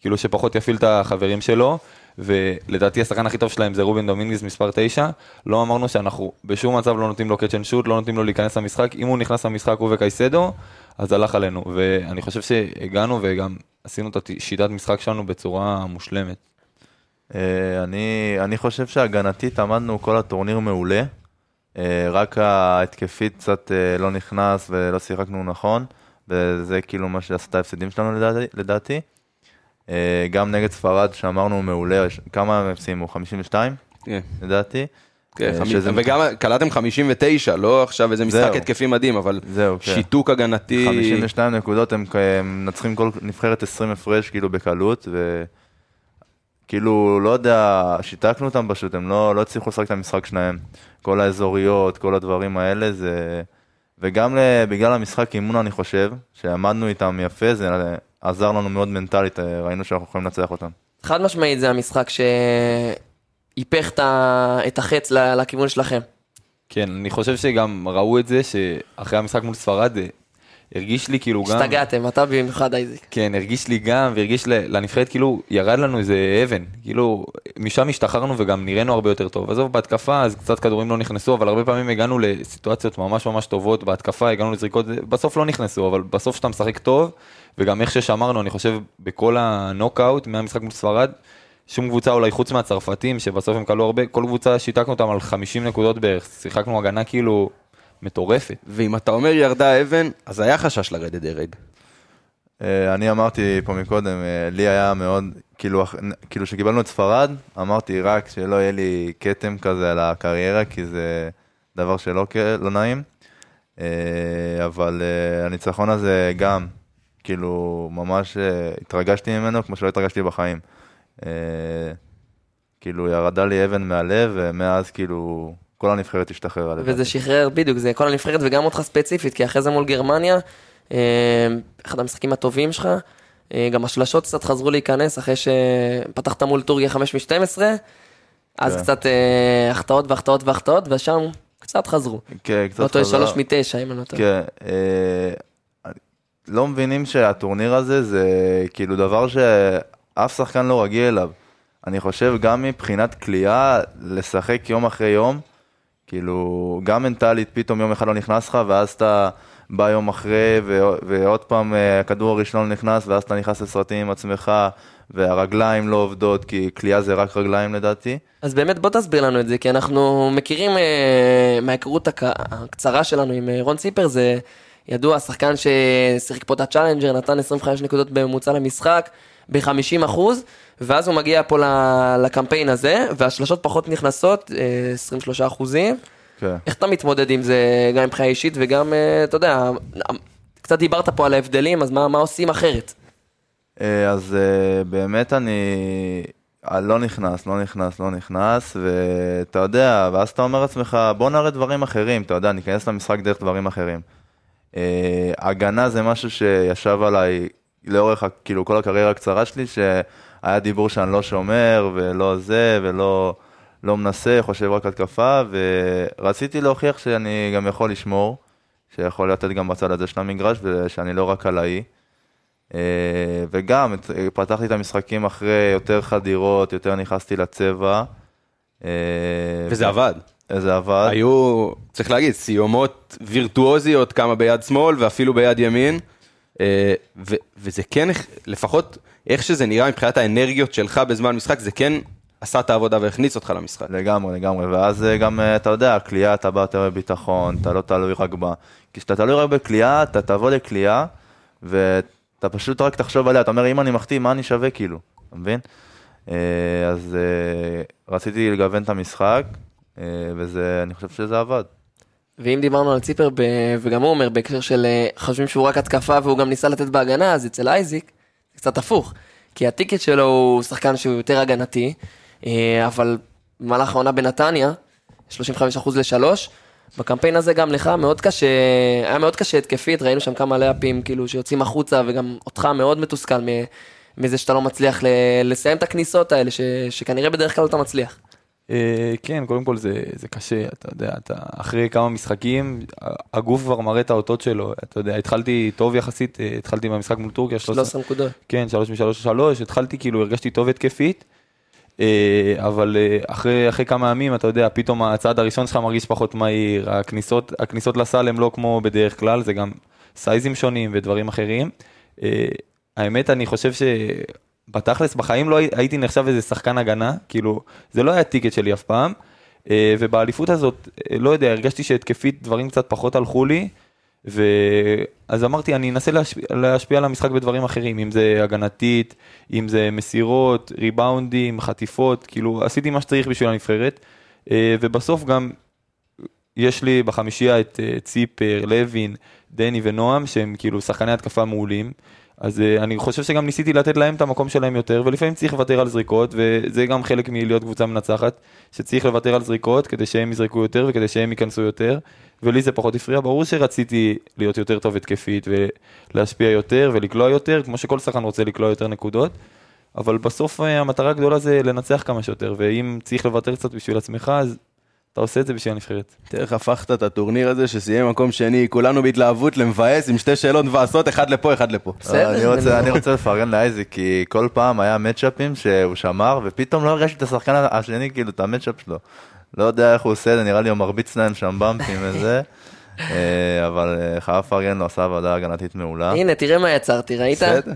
כאילו שפחות יפעיל את החברים שלו, ולדעתי השחקן הכי טוב שלהם זה רובין דומינגיס מספר 9, לא אמרנו שאנחנו בשום מצב לא נותנים לו catch and shoot, לא נותנים לו להיכנס למשחק, אם הוא נכנס למשחק הוא וקייסדו, אז הלך עלינו, ואני חושב שהגענו וגם עשינו את השיטת משחק שלנו בצורה מושלמת. אה, אני, אני חושב שהגנתית עמדנו כל הטורניר מעולה, רק ההתקפית קצת אה, לא נכנס ולא שיחקנו נכון, וזה כאילו מה שעשה את ההפסדים שלנו לדעתי. לדעתי. אה, גם נגד ספרד שאמרנו מעולה, כמה הם סיימו? 52 כן, לדעתי. כן, אה, שזה- וגם קלטתם 59, לא עכשיו איזה משחק. התקפי מדהים, אבל זהו, כן. שיתוק הגנתי. 52 נקודות, הם הם מנצחים כל נבחרת 20 הפרש כאילו בקלות, וכאילו, לא יודע, שיתקנו אותם פשוט, הם לא, לא הצליחו לשחק את המשחק שלהם. כל האזוריות, כל הדברים האלה, זה... וגם ל- בגלל המשחק אימון, אני חושב, שעמדנו איתם יפה, זה עזר לנו מאוד מנטלית, ראינו שאנחנו יכולים לנצח אותם. חד משמעית זה המשחק שהיפך את החץ ל- לכיוון שלכם. כן, אני חושב שגם ראו את זה, שאחרי המשחק מול ספרד, אה, הרגיש לי כאילו גם... השתגעתם, אתה במיוחד אייזיק. כן, הרגיש לי גם, והרגיש לנבחרת כאילו ירד לנו איזה אבן, כאילו משם השתחררנו וגם נראינו הרבה יותר טוב. עזוב, בהתקפה אז קצת כדורים לא נכנסו, אבל הרבה פעמים הגענו לסיטואציות ממש ממש טובות בהתקפה, הגענו לזריקות, בסוף לא נכנסו, אבל בסוף שאתה משחק טוב, וגם איך ששמרנו, אני חושב, בכל הנוקאוט מהמשחק מול ספרד, שום קבוצה אולי חוץ מהצרפתים, שבסוף הם כלו הרבה, כל קבוצה שיתקנו אותם על 50 נקודות בערך, שיחקנו הגנה כאילו מטורפת. ואם אתה אומר ירדה האבן, אז היה חשש לרדת דרג. אה, אני אמרתי פה מקודם, אה, לי היה מאוד, כאילו, כאילו שקיבלנו את ספרד, אמרתי רק שלא יהיה לי כתם כזה על הקריירה, כי זה דבר שלא לא נעים. אה, אבל הניצחון הזה גם, כאילו, ממש התרגשתי ממנו כמו שלא התרגשתי בחיים. כאילו, ירדה לי אבן מהלב, ומאז כאילו, כל הנבחרת השתחררה. וזה. שחרר בדיוק, זה כל הנבחרת וגם אותך ספציפית, כי אחרי זה מול גרמניה, אה, אחד המשחקים הטובים שלך, אה, גם השלשות קצת חזרו להיכנס אחרי שפתחת מול טורקיה 5 מ-12, אז כן. קצת אה, החטאות והחטאות והחטאות, ושם קצת חזרו. כן, קצת לא טועה חזרה. 3 מ-9, אם אני לא טועה. כן, אה, לא מבינים שהטורניר הזה זה כאילו דבר שאף שחקן לא רגיל אליו. אני חושב גם מבחינת קליעה, לשחק יום אחרי יום, כאילו, גם מנטלית, פתאום יום אחד לא נכנס לך, ואז אתה בא יום אחרי, ו- ועוד פעם אה, הכדור הראשון נכנס, ואז אתה נכנס לסרטים עם עצמך, והרגליים לא עובדות, כי קליעה זה רק רגליים לדעתי. אז באמת בוא תסביר לנו את זה, כי אנחנו מכירים אה, מההיכרות הק- הקצרה שלנו עם אה, רון ציפר, זה ידוע, שחקן ששיחק פה את ה Challenger, נתן 25 נקודות בממוצע למשחק, ב-50 אחוז, ואז הוא מגיע פה לקמפיין הזה, והשלשות פחות נכנסות, אה, 23 אחוזים. כן. איך אתה מתמודד עם זה, גם מבחינה אישית וגם, אה, אתה יודע, קצת דיברת פה על ההבדלים, אז מה, מה עושים אחרת? אה, אז אה, באמת אני אה, לא נכנס, לא נכנס, לא נכנס, ואתה יודע, ואז אתה אומר לעצמך, בוא נראה דברים אחרים, אתה יודע, ניכנס למשחק דרך דברים אחרים. אה, הגנה זה משהו שישב עליי לאורך, כאילו, כל הקריירה הקצרה שלי, שהיה דיבור שאני לא שומר, ולא זה, ולא לא מנסה, חושב רק התקפה, ורציתי להוכיח שאני גם יכול לשמור, שיכול לתת גם בצד הזה של המגרש, ושאני לא רק עלאי. אה, וגם אה, פתחתי את המשחקים אחרי יותר חדירות, יותר נכנסתי לצבע. אה, וזה עבד. זה עבד. היו, צריך להגיד, סיומות וירטואוזיות, כמה ביד שמאל ואפילו ביד ימין. אה, ו- וזה כן, לפחות איך שזה נראה מבחינת האנרגיות שלך בזמן משחק, זה כן עשה את העבודה והכניס אותך למשחק. לגמרי, לגמרי, ואז אה, גם, אה, אתה יודע, כליאה, אתה בא יותר בביטחון, אתה לא תלוי רק בה. כי כשאתה תלוי רק בכליאה, אתה תבוא לכליאה, ואתה פשוט רק תחשוב עליה, אתה אומר, אם אני מחטיא, מה אני שווה כאילו, אתה מבין? אז רציתי לגוון את המשחק, וזה, אני חושב שזה עבד. ואם דיברנו על ציפר, ב... וגם הוא אומר בהקשר של אה, חושבים שהוא רק התקפה והוא גם ניסה לתת בהגנה, אז אצל אייזיק זה קצת הפוך. כי הטיקט שלו הוא שחקן שהוא יותר הגנתי, אה, אבל במהלך העונה בנתניה, 35% ל-3, בקמפיין הזה גם לך מאוד קשה, היה מאוד קשה התקפית, ראינו שם כמה לאפים כאילו שיוצאים החוצה, וגם אותך מאוד מתוסכל מזה שאתה לא מצליח לסיים את הכניסות האלה, ש... שכנראה בדרך כלל אתה מצליח. אה, כן, קודם כל זה, זה קשה, אתה יודע, אתה אחרי כמה משחקים, הגוף כבר מראה את האותות שלו, אתה יודע, התחלתי טוב יחסית, אה, התחלתי במשחק מול טורקיה, 13 נקודות. כן, שלוש משלוש לשלוש, התחלתי כאילו, הרגשתי טוב התקפית, אה, אבל אחרי, אחרי כמה ימים, אתה יודע, פתאום הצעד הראשון שלך מרגיש פחות מהיר, הכניסות, הכניסות לסל הם לא כמו בדרך כלל, זה גם סייזים שונים ודברים אחרים. האמת, אני חושב שבתכלס, בחיים לא הי- הייתי נחשב איזה שחקן הגנה, כאילו, זה לא היה הטיקט שלי אף פעם. אה, ובאליפות הזאת, אה, לא יודע, הרגשתי שהתקפית דברים קצת פחות הלכו לי. ואז אמרתי, אני אנסה להשפיע, להשפיע על המשחק בדברים אחרים, אם זה הגנתית, אם זה מסירות, ריבאונדים, חטיפות, כאילו עשיתי מה שצריך בשביל הנבחרת. אה, ובסוף גם יש לי בחמישייה את ציפר, לוין, דני ונועם, שהם כאילו שחקני התקפה מעולים. אז אה, אני חושב שגם ניסיתי לתת להם את המקום שלהם יותר, ולפעמים צריך לוותר על זריקות, וזה גם חלק מלהיות קבוצה מנצחת, שצריך לוותר על זריקות כדי שהם יזרקו יותר וכדי שהם ייכנסו יותר, ולי זה פחות הפריע. ברור שרציתי להיות יותר טוב התקפית ולהשפיע יותר ולקלוע יותר, כמו שכל שחקן רוצה לקלוע יותר נקודות, אבל בסוף אה, המטרה הגדולה זה לנצח כמה שיותר, ואם צריך לוותר קצת בשביל עצמך, אז אתה עושה את זה בשביל הנבחרת. תראה איך הפכת את הטורניר הזה שסיים מקום שני, כולנו בהתלהבות למבאס עם שתי שאלות מבאסות, אחד לפה, אחד לפה. בסדר, אני רוצה, אני רוצה לפרגן לאייזיק, כי כל פעם היה מצ'אפים שהוא שמר, ופתאום לא הרגשתי את השחקן השני, כאילו, את המצ'אפ שלו. לא יודע איך הוא עושה את זה, נראה לי הוא מרביץ להם שם במפים וזה. אה, אבל אה, חייב לפרגן לו, עשה עבודה הגנתית מעולה. הנה, תראה מה יצרתי, ראית? בסדר.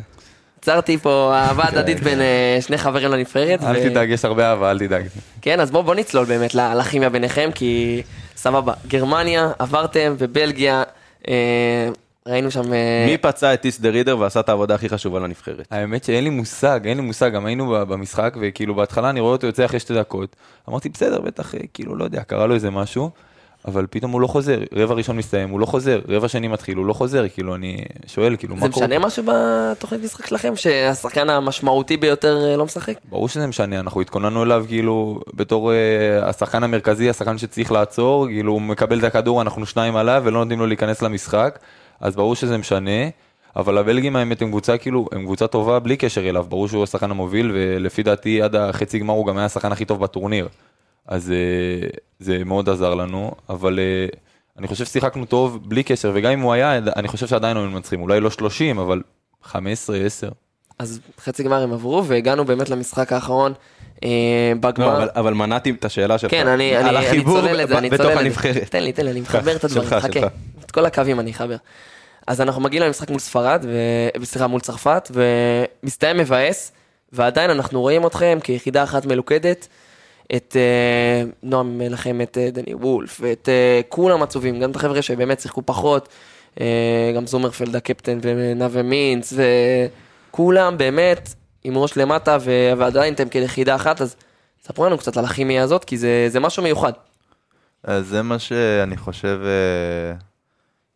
יצרתי פה אהבה הדדית בין אה, שני חברים לנבחרת. אל תדאג, יש הרבה אהבה, אל תדאג. כן, אז בואו בוא נצלול באמת לכימיה ביניכם, כי סבבה, גרמניה, עברתם, ובלגיה, אה, ראינו שם... אה, מי פצע את טיס דה רידר ועשה את העבודה הכי חשובה לנבחרת? האמת שאין לי מושג, אין לי מושג, גם היינו במשחק, וכאילו בהתחלה אני רואה אותו יוצא אחרי שתי דקות. אמרתי, בסדר, בטח, כאילו, לא יודע, קרה לו איזה משהו, אבל פתאום הוא לא חוזר. רבע ראשון מסתיים, הוא לא חוזר, רבע שני מתחיל, הוא לא חוזר, כאילו, אני שואל, כאילו, זה מה קורה? משנה משהו בתוכנית משחק שלכם, שהשחקן המשמעותי ביותר אה, לא משחק? ברור שזה משנה, אנחנו התכוננו אליו כאילו בתור uh, השחקן המרכזי, השחקן שצריך לעצור, כאילו הוא מקבל את הכדור, אנחנו שניים עליו ולא נותנים לו להיכנס למשחק, אז ברור שזה משנה, אבל הבלגים האמת הם קבוצה כאילו, הם קבוצה טובה בלי קשר אליו, ברור שהוא השחקן המוביל, ולפי דעתי עד החצי גמר הוא גם היה השחקן הכי טוב בטורניר, אז uh, זה מאוד עזר לנו, אבל uh, אני חושב ששיחקנו טוב בלי קשר, וגם אם הוא היה, אני חושב שעדיין היינו מנצחים, אולי לא 30, אבל 15, 10. אז חצי גמר הם עברו, והגענו באמת למשחק האחרון אה, בגמר. לא, אבל- אבל מנעתי את השאלה שלך. כן, אני, אני, אני צולל את זה, אני צולל את זה. הנבחרת. תן לי, תן לי, אני מחבר את הדברים, שלך, חכה. שלך. את כל הקווים אני אחבר. אז אנחנו מגיעים למשחק מול ספרד, ו... סליחה, מול צרפת, ומסתיים מבאס, ועדיין אנחנו רואים אתכם כיחידה אחת מלוכדת. את אה, נועם מלחם, את אה, דני וולף, ואת אה, כולם עצובים, גם את החבר'ה שבאמת שיחקו פחות, אה, גם זומרפלד הקפטן ונאווה מינץ, וכולם באמת עם ראש למטה, ו- ועדיין אתם כיחידה אחת, אז ספרו לנו קצת על הכימיה הזאת, כי זה, זה משהו מיוחד. אז זה מה שאני חושב,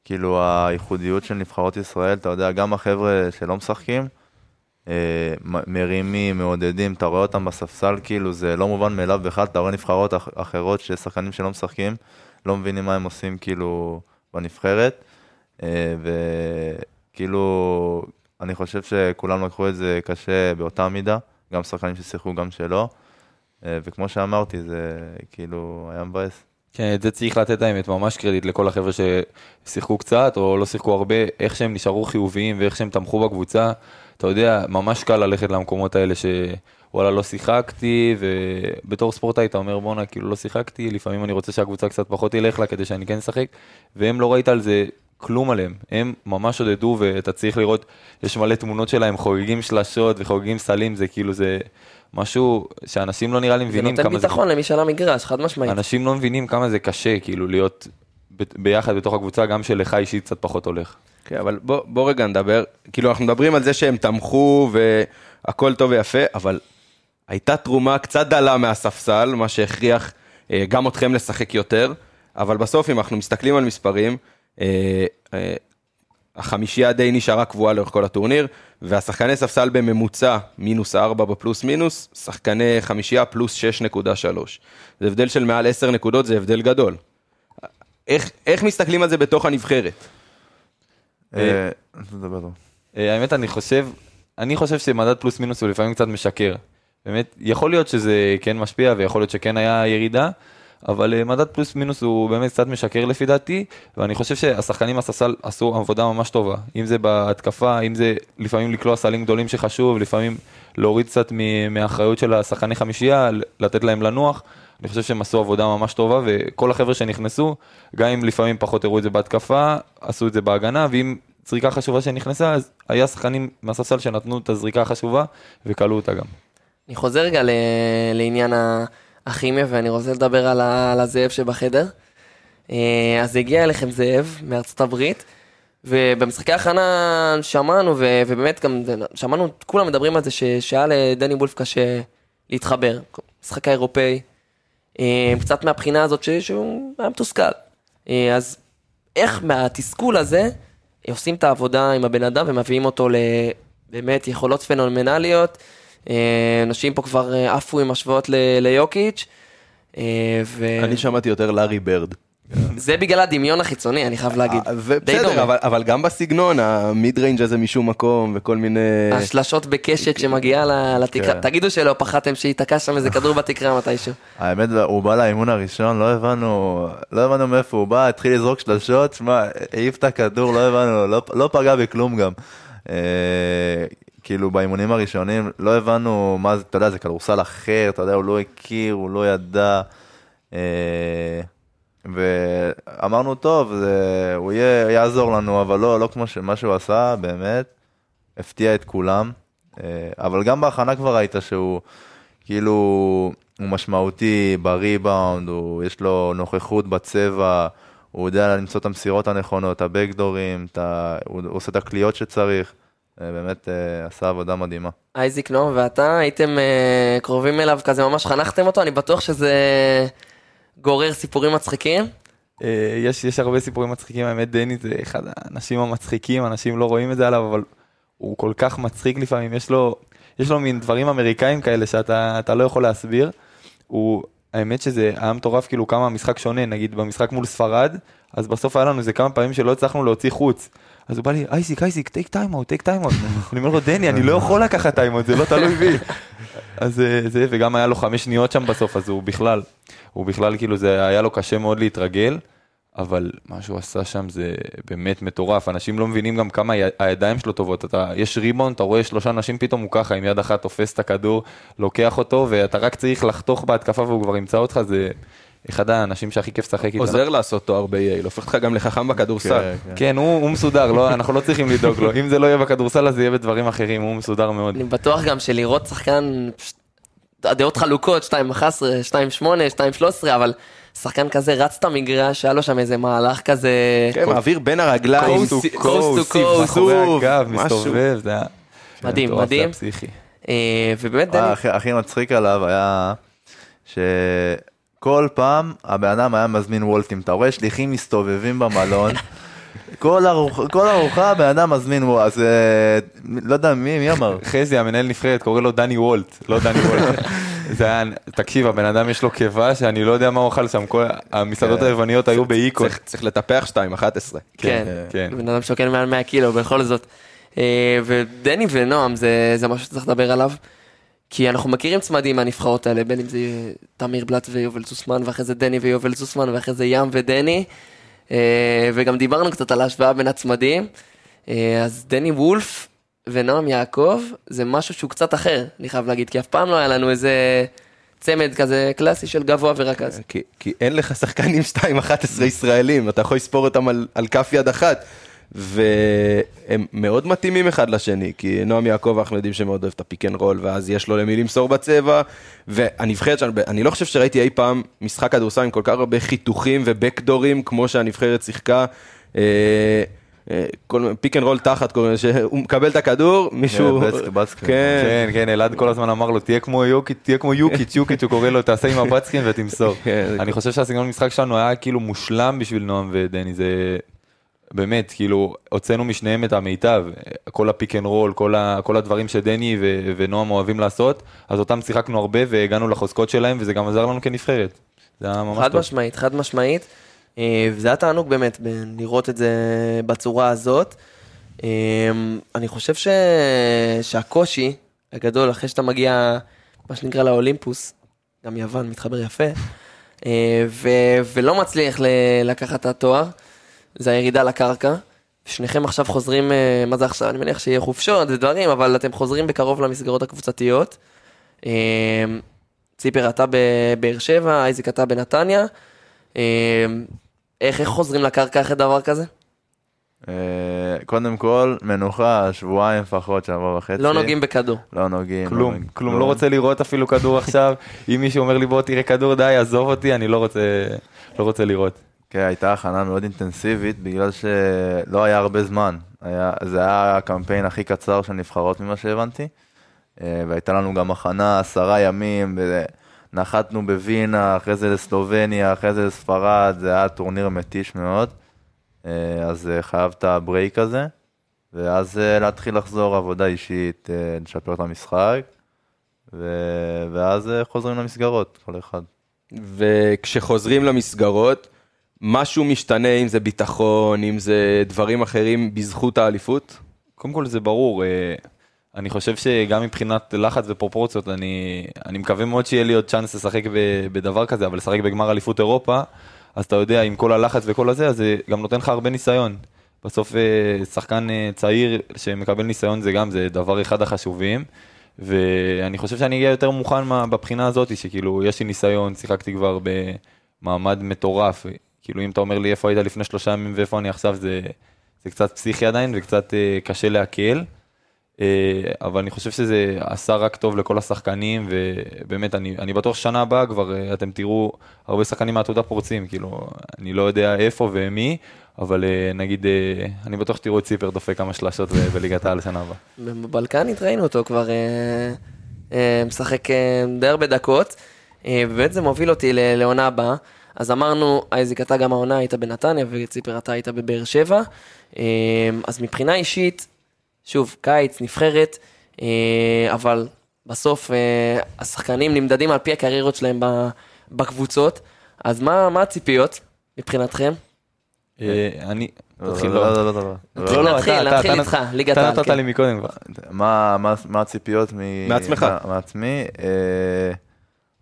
כאילו הייחודיות של נבחרות ישראל, אתה יודע, גם החבר'ה שלא משחקים, מרימים, מעודדים, אתה רואה אותם בספסל, כאילו זה לא מובן מאליו בכלל, אתה רואה נבחרות אח- אחרות ששחקנים שלא משחקים, לא מבינים מה הם עושים כאילו בנבחרת, אה, וכאילו, אני חושב שכולם לקחו את זה קשה באותה מידה, גם שחקנים ששיחקו, גם שלא, אה, וכמו שאמרתי, זה כאילו היה מבאס. כן, את זה צריך לתת האמת, ממש קרדיט לכל החבר'ה ששיחקו קצת או לא שיחקו הרבה, איך שהם נשארו חיוביים ואיך שהם תמכו בקבוצה. אתה יודע, ממש קל ללכת למקומות האלה שוואלה לא שיחקתי, ובתור ספורטאי אתה אומר בואנה כאילו לא שיחקתי, לפעמים אני רוצה שהקבוצה קצת פחות תלך לה כדי שאני כן אשחק, והם לא ראית על זה כלום עליהם, הם ממש עודדו ואתה צריך לראות, יש מלא תמונות שלהם חוגגים שלשות וחוגגים סלים, זה כאילו זה משהו שאנשים לא נראה לי זה מבינים נותן כמה זה... ביטחון למי שעל המגרש, חד משמעית. אנשים לא מבינים כמה זה קשה, כאילו, להיות ב- ביחד בתוך הקבוצה, גם שלך אישית קצת פחות הולך. כן, אבל בוא, בוא רגע נדבר, כאילו אנחנו מדברים על זה שהם תמכו והכל טוב ויפה, אבל הייתה תרומה קצת דלה מהספסל, מה שהכריח אה, גם אתכם לשחק יותר, אבל בסוף אם אנחנו מסתכלים על מספרים, אה, אה, החמישייה די נשארה קבועה לאורך כל הטורניר, והשחקני ספסל בממוצע מינוס 4 בפלוס מינוס, שחקני חמישייה פלוס 6.3. זה הבדל של מעל 10 נקודות, זה הבדל גדול. איך, איך מסתכלים על זה בתוך הנבחרת? אה, תדבר טוב. אה, האמת, אני חושב, אני חושב שמדד פלוס מינוס הוא לפעמים קצת משקר. באמת, יכול להיות שזה כן משפיע ויכול להיות שכן היה ירידה, אבל אה, מדד פלוס מינוס הוא באמת קצת משקר לפי דעתי, ואני חושב שהשחקנים מהספסל עשו עבודה ממש טובה. אם זה בהתקפה, אם זה לפעמים לקלוע סלים גדולים שחשוב, לפעמים להוריד קצת מהאחריות של השחקני חמישייה, לתת להם לנוח. אני חושב שהם עשו עבודה ממש טובה, וכל החבר'ה שנכנסו, גם אם לפעמים פחות הראו את זה בהתקפה, עשו את זה בהגנה, ואם זריקה חשובה שנכנסה, אז היה שחקנים מהספסל שנתנו את הזריקה החשובה וכלו אותה גם. אני חוזר רגע ל- לעניין הכימיה, ואני רוצה לדבר על, ה- על הזאב שבחדר. אה, אז הגיע אליכם זאב מארצות הברית, ובמשחקי ההכנה שמענו, ו- ובאמת גם שמענו, כולם מדברים על זה ש- שהיה לדני וולף קשה להתחבר. משחק האירופאי, קצת מהבחינה הזאת שהוא היה מתוסכל. אה, אז איך מהתסכול הזה עושים את העבודה עם הבן אדם ומביאים אותו לבאמת יכולות פנומנליות. אה, אנשים פה כבר אה, עפו עם השוואות ליוקיץ'. אה, אני שמעתי יותר לארי ברד. וזה בגלל הדמיון החיצוני, אני חייב להגיד. אה, דומה. אבל, גם בסגנון, המיד ריינג' הזה משום מקום, וכל מיני... השלשות בקשת שמגיעה לתקרה. כן. תגידו שלא פחדתם שייתקע שם איזה כדור בתקרה מתישהו. האמת, הוא בא לאימון הראשון, לא הבנו, לא הבנו מאיפה הוא בא, התחיל לזרוק שלשות, שמע, העיף את הכדור, לא הבנו, לא, לא פגע בכלום גם. אה, כאילו באימונים הראשונים, לא הבנו מה זה, אתה יודע, זה כדורסל אחר, אתה יודע, הוא לא הכיר, הוא לא ידע. ואמרנו, טוב, זה, הוא יהיה, יעזור לנו, אבל לא, לא כמו ש- מה שהוא עשה, באמת, הפתיע את כולם. אה, אבל גם בהכנה כבר ראית שהוא, כאילו, הוא משמעותי בריבאונד, הוא, יש לו נוכחות בצבע, הוא יודע למצוא את המסירות הנכונות, הבקדורים, את ה, הוא, עושה את הקליעות שצריך. אה, באמת אה, עשה עבודה מדהימה. אייזיק נועם ואתה הייתם קרובים אליו כזה, ממש חנכתם אותו, אני בטוח שזה גורר סיפורים מצחיקים. אה, יש, יש הרבה סיפורים מצחיקים, האמת דני זה אחד האנשים המצחיקים, אנשים לא רואים את זה עליו, אבל הוא כל כך מצחיק לפעמים, יש לו, יש לו מין דברים אמריקאים כאלה שאתה אתה לא יכול להסביר. הוא, האמת שזה היה מטורף כאילו כמה המשחק שונה, נגיד במשחק מול ספרד, אז בסוף היה לנו איזה כמה פעמים שלא הצלחנו להוציא חוץ. אז הוא בא לי, אייזיק, אייזיק, take timeout, take timeout. אני אומר לו, דני, אני לא יכול לקחת timeout, זה לא תלוי בי. אז אה, זה, וגם היה לו חמש שניות שם בסוף, אז הוא בכלל, הוא בכלל כאילו זה היה לו קשה מאוד להתרגל, אבל מה שהוא עשה שם זה באמת מטורף, אנשים לא מבינים גם כמה הידיים שלו טובות, אתה, יש ריבאונד, אתה רואה שלושה אנשים פתאום הוא ככה, עם יד אחת תופס את הכדור, לוקח אותו, ואתה רק צריך לחתוך בהתקפה והוא כבר ימצא אותך, זה אחד האנשים שהכי כיף לשחק איתם. עוזר לעשות תואר ב-AI, הופך אותך גם לחכם בכדורסל. כן, הוא, הוא מסודר, לא, אנחנו לא צריכים לדאוג לו, אם זה לא יהיה בכדורסל אז זה יהיה בדברים אחרים, הוא מסודר מאוד. אני בטוח גם שלראות שחקן, הדעות חלוקות, 2-11, 2-8, 2-13, אבל שחקן כזה רץ את המגרש, היה לו שם איזה מהלך כזה, כן, מעביר בין הרגליים, to coast. מאחורי סיבוב. מסתובב, זה היה... מדהים, מדהים. פסיכי. אה, ובאמת דני, מה הכי, הכי מצחיק עליו היה שכל פעם הבן אדם היה מזמין וולטים. אתה רואה שליחים מסתובבים במלון, כל, ארוח, כל ארוחה הבן אדם מזמין וולט, אז אה, לא יודע מי, מי אמר? חזי, המנהל נבחרת, קורא לו דני וולט, לא דני וולט. זה היה, תקשיב, הבן אדם יש לו קיבה שאני לא יודע מה הוא אכל שם, כל המסעדות כן. היווניות היו באיקון. צריך- לטפח 2-11. כן, כן. בן אדם שוקל מעל 100 קילו, בכל זאת. אה, ודני ונועם זה, זה משהו שצריך לדבר עליו, כי אנחנו מכירים צמדים מהנבחרות האלה, בין אם זה תמיר בלאט ויובל זוסמן, ואחרי זה דני ויובל זוסמן, ואחרי זה ים ודני, אה, וגם דיברנו קצת על ההשוואה בין הצמדים. אה, אז דני וולף ונועם יעקב, זה משהו שהוא קצת אחר, אני חייב להגיד, כי אף פעם לא היה לנו איזה צמד כזה קלאסי של גבוה ורכז. כי, כי אין לך שחקנים 2-11 ישראלים, אתה יכול לספור אותם על, על כף יד אחת. והם מאוד מתאימים אחד לשני, כי נועם יעקב אנחנו יודעים שמאוד אוהב את ה pick and roll, ואז יש לו למי למסור בצבע, והנבחרת שלנו, אני לא חושב שראיתי אי פעם משחק כדורסל עם כל כך הרבה חיתוכים ובקדורים, כמו שהנבחרת שיחקה. אה, אה, כל pick and roll תחת, קוראים לזה, שהוא מקבל את הכדור, מישהו... בצק- בצק. כן, כן, כן, אלעד כל הזמן אמר לו, תהיה כמו יוקיץ', תהיה כמו יוקיץ', יוקיץ', הוא קורא לו, תעשה עם הבצקים ותמסור. כן, אני חושב שהסגנון משחק שלנו היה כאילו מושלם בשביל נועם ודני, זה באמת, כאילו, הוצאנו משניהם את המיטב, כל ה pick and roll, כל ה- כל הדברים שדני ו- ונועם אוהבים לעשות, אז אותם שיחקנו הרבה והגענו לחוזקות שלהם, וזה גם עזר לנו כנבחרת. זה היה ממש חד טוב. משמעית, חד משמעית. אה, וזה היה תענוג באמת לראות את זה בצורה הזאת. אה, אני חושב ש... שהקושי הגדול, אחרי שאתה מגיע, מה שנקרא לאולימפוס, גם יוון מתחבר יפה, אה, ו... ולא מצליח ל... לקחת את התואר, זה הירידה לקרקע. שניכם עכשיו חוזרים, אה, מה זה עכשיו? אני מניח שיהיה חופשות ודברים, אבל אתם חוזרים בקרוב למסגרות הקבוצתיות. אה, ציפר אתה בבאר שבע, אייזיק אתה בנתניה. אה, איך, איך חוזרים לקרקע אחרי דבר כזה? קודם כל, מנוחה, שבועיים לפחות, שבוע וחצי. לא נוגעים בכדור. לא נוגעים. לא כלום, נוגעים, כלום, לא רוצה לראות אפילו כדור עכשיו. אם מישהו אומר לי בוא תראה כדור, די, עזוב אותי, אני לא רוצה, לא רוצה לראות. כן, הייתה הכנה מאוד אינטנסיבית, בגלל שלא היה הרבה זמן. היה, זה היה הקמפיין הכי קצר של נבחרות ממה שהבנתי. אה, והייתה לנו גם הכנה עשרה ימים, נחתנו בווינה, אחרי זה לסלובניה, אחרי זה לספרד, זה היה טורניר מתיש מאוד. אה, אז חייב את ה break הזה, ואז אה, להתחיל לחזור עבודה אישית, לשפר את המשחק, ו- ואז חוזרים למסגרות, כל אחד. וכשחוזרים למסגרות, משהו משתנה, אם זה ביטחון, אם זה דברים אחרים, בזכות האליפות? קודם כל זה ברור, אה, אני חושב שגם מבחינת לחץ ופרופורציות, אני, אני מקווה מאוד שיהיה לי עוד צ'אנס לשחק בדבר כזה, אבל לשחק בגמר אליפות אירופה, אז אתה יודע, עם כל הלחץ וכל הזה, אז זה גם נותן לך הרבה ניסיון. בסוף אה, שחקן אה, צעיר שמקבל ניסיון זה גם, זה דבר אחד החשובים. ואני חושב שאני אהיה יותר מוכן מה- בבחינה הזאת, שכאילו יש לי ניסיון, שיחקתי כבר במעמד מטורף. כאילו אם אתה אומר לי איפה היית לפני שלושה ימים ואיפה אני עכשיו, זה, זה קצת פסיכי עדיין וקצת אה, קשה לעכל. אה, אבל אני חושב שזה עשה רק טוב לכל השחקנים, ובאמת, אני, אני בטוח ששנה הבאה כבר אה, אתם תראו הרבה שחקנים מהעתודה פורצים, כאילו, אני לא יודע איפה ומי, אבל אה, נגיד, אה, אני בטוח שתראו את ציפר דופק כמה שלשות בליגת העל לשנה הבאה. בבלקנית ראינו אותו כבר אה, משחק די הרבה דקות, ובאמת זה מוביל אותי לעונה הבאה. אז אמרנו, אייזיק, אתה גם העונה היית בנתניה, וציפר אתה היית בבאר שבע. אה, אז מבחינה אישית, שוב, קיץ, נבחרת, אה, אבל בסוף אה, השחקנים נמדדים על פי הקריירות שלהם בקבוצות. אז מה, מה הציפיות מבחינתכם? אה, אני, לא, תתחיל, לא, לא. לא, לא, לא, לא. נתחיל, לא, נתחיל, אתה- אתה- נתחיל אתה- איתך, ליגת אתה העל, נתת כן. לי מקודם כבר. מה, מה, מה הציפיות מ... מעצמך. מעצמי?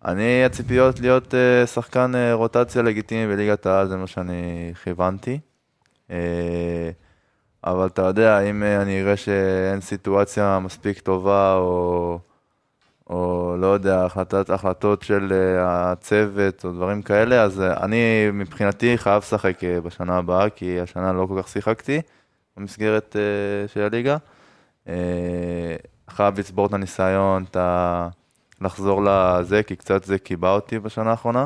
אני, הציפיות להיות אה, שחקן אה, רוטציה לגיטימי בליגת העל, זה מה שאני כיוונתי. אה, אבל אתה יודע, אם אה, אני אראה שאין סיטואציה מספיק טובה, או, או לא יודע, החלטת, החלטות של אה, הצוות, או דברים כאלה, אז אה, אני מבחינתי חייב לשחק אה, בשנה הבאה, כי השנה לא כל כך שיחקתי במסגרת אה, של הליגה. אה, חייב לצבור את הניסיון, את ה... לחזור לזה, כי קצת זה קיבע אותי בשנה האחרונה.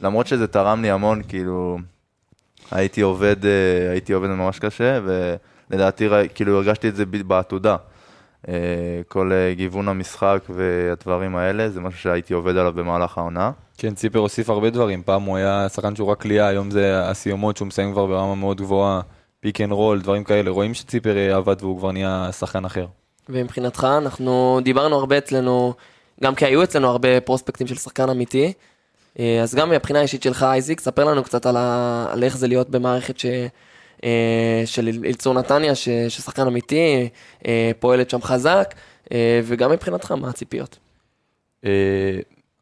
למרות שזה תרם לי המון, כאילו, הייתי עובד, אה, הייתי עובד ממש קשה, ולדעתי, כאילו, הרגשתי את זה בעתודה. אה, כל אה, גיוון המשחק והדברים האלה, זה משהו שהייתי עובד עליו במהלך העונה. כן, ציפר הוסיף הרבה דברים, פעם הוא היה שחקן שהוא רק קליעה, היום זה הסיומות שהוא מסיים כבר ברמה מאוד גבוהה, pick and roll, דברים כאלה, רואים שציפר עבד והוא כבר נהיה שחקן אחר. ומבחינתך, אנחנו דיברנו הרבה אצלנו, גם כי היו אצלנו הרבה פרוספקטים של שחקן אמיתי, אה, אז גם מהבחינה האישית שלך, אייזיק, ספר לנו קצת על, ה... על איך זה להיות במערכת ש... אה, של אילצור נתניה, ש... ששחקן אמיתי, אה, פועלת שם חזק, וגם מבחינתך, מה הציפיות?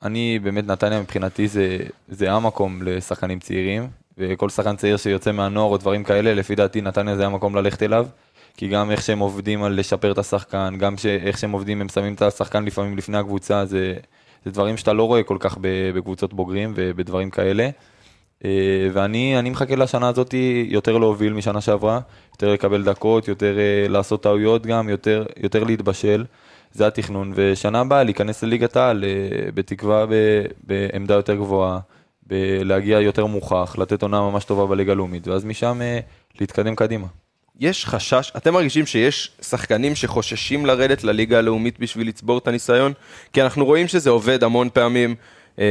אני באמת, נתניה מבחינתי זה, זה המקום לשחקנים צעירים, וכל שחקן צעיר שיוצא מהנוער או דברים כאלה, לפי דעתי נתניה זה המקום ללכת אליו, כי גם איך שהם עובדים על לשפר את השחקן, גם. איך שהם עובדים, הם שמים את השחקן לפעמים לפני הקבוצה, זה, זה דברים שאתה לא רואה כל כך בקבוצות בוגרים ובדברים כאלה. אה, ואני אני מחכה לשנה הזאת יותר להוביל משנה שעברה, יותר לקבל דקות, יותר אה, לעשות טעויות גם, יותר, יותר להתבשל. זה התכנון, ושנה הבאה להיכנס לליגת העל אה, בתקווה ב- בעמדה יותר גבוהה, ב- להגיע יותר מוכח, לתת עונה ממש טובה בליגה הלאומית, ואז משם להתקדם קדימה. יש חשש, אתם מרגישים שיש שחקנים שחוששים לרדת לליגה הלאומית בשביל לצבור את הניסיון? כי אנחנו רואים שזה עובד המון פעמים אה,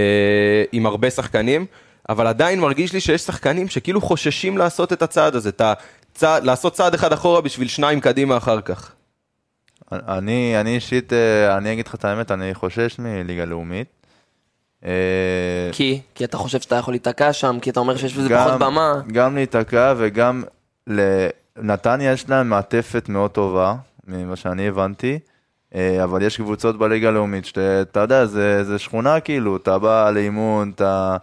עם הרבה שחקנים, אבל עדיין מרגיש לי שיש שחקנים שכאילו חוששים לעשות את הצעד הזה, את הצעד, לעשות צעד אחד אחורה בשביל שניים קדימה אחר כך. אני, אני אישית, אה, אני אגיד לך את האמת, אני חושש מליגה לאומית. אה, כי? כי אתה חושב שאתה יכול להיתקע שם, כי אתה אומר שיש בזה גם- פחות במה. גם להיתקע וגם לנתניה יש להם מעטפת מאוד טובה, ממה שאני הבנתי, אה, אבל יש קבוצות בליגה הלאומית שאתה יודע, זה, זה שכונה כאילו, אתה בא לאימון, אתה,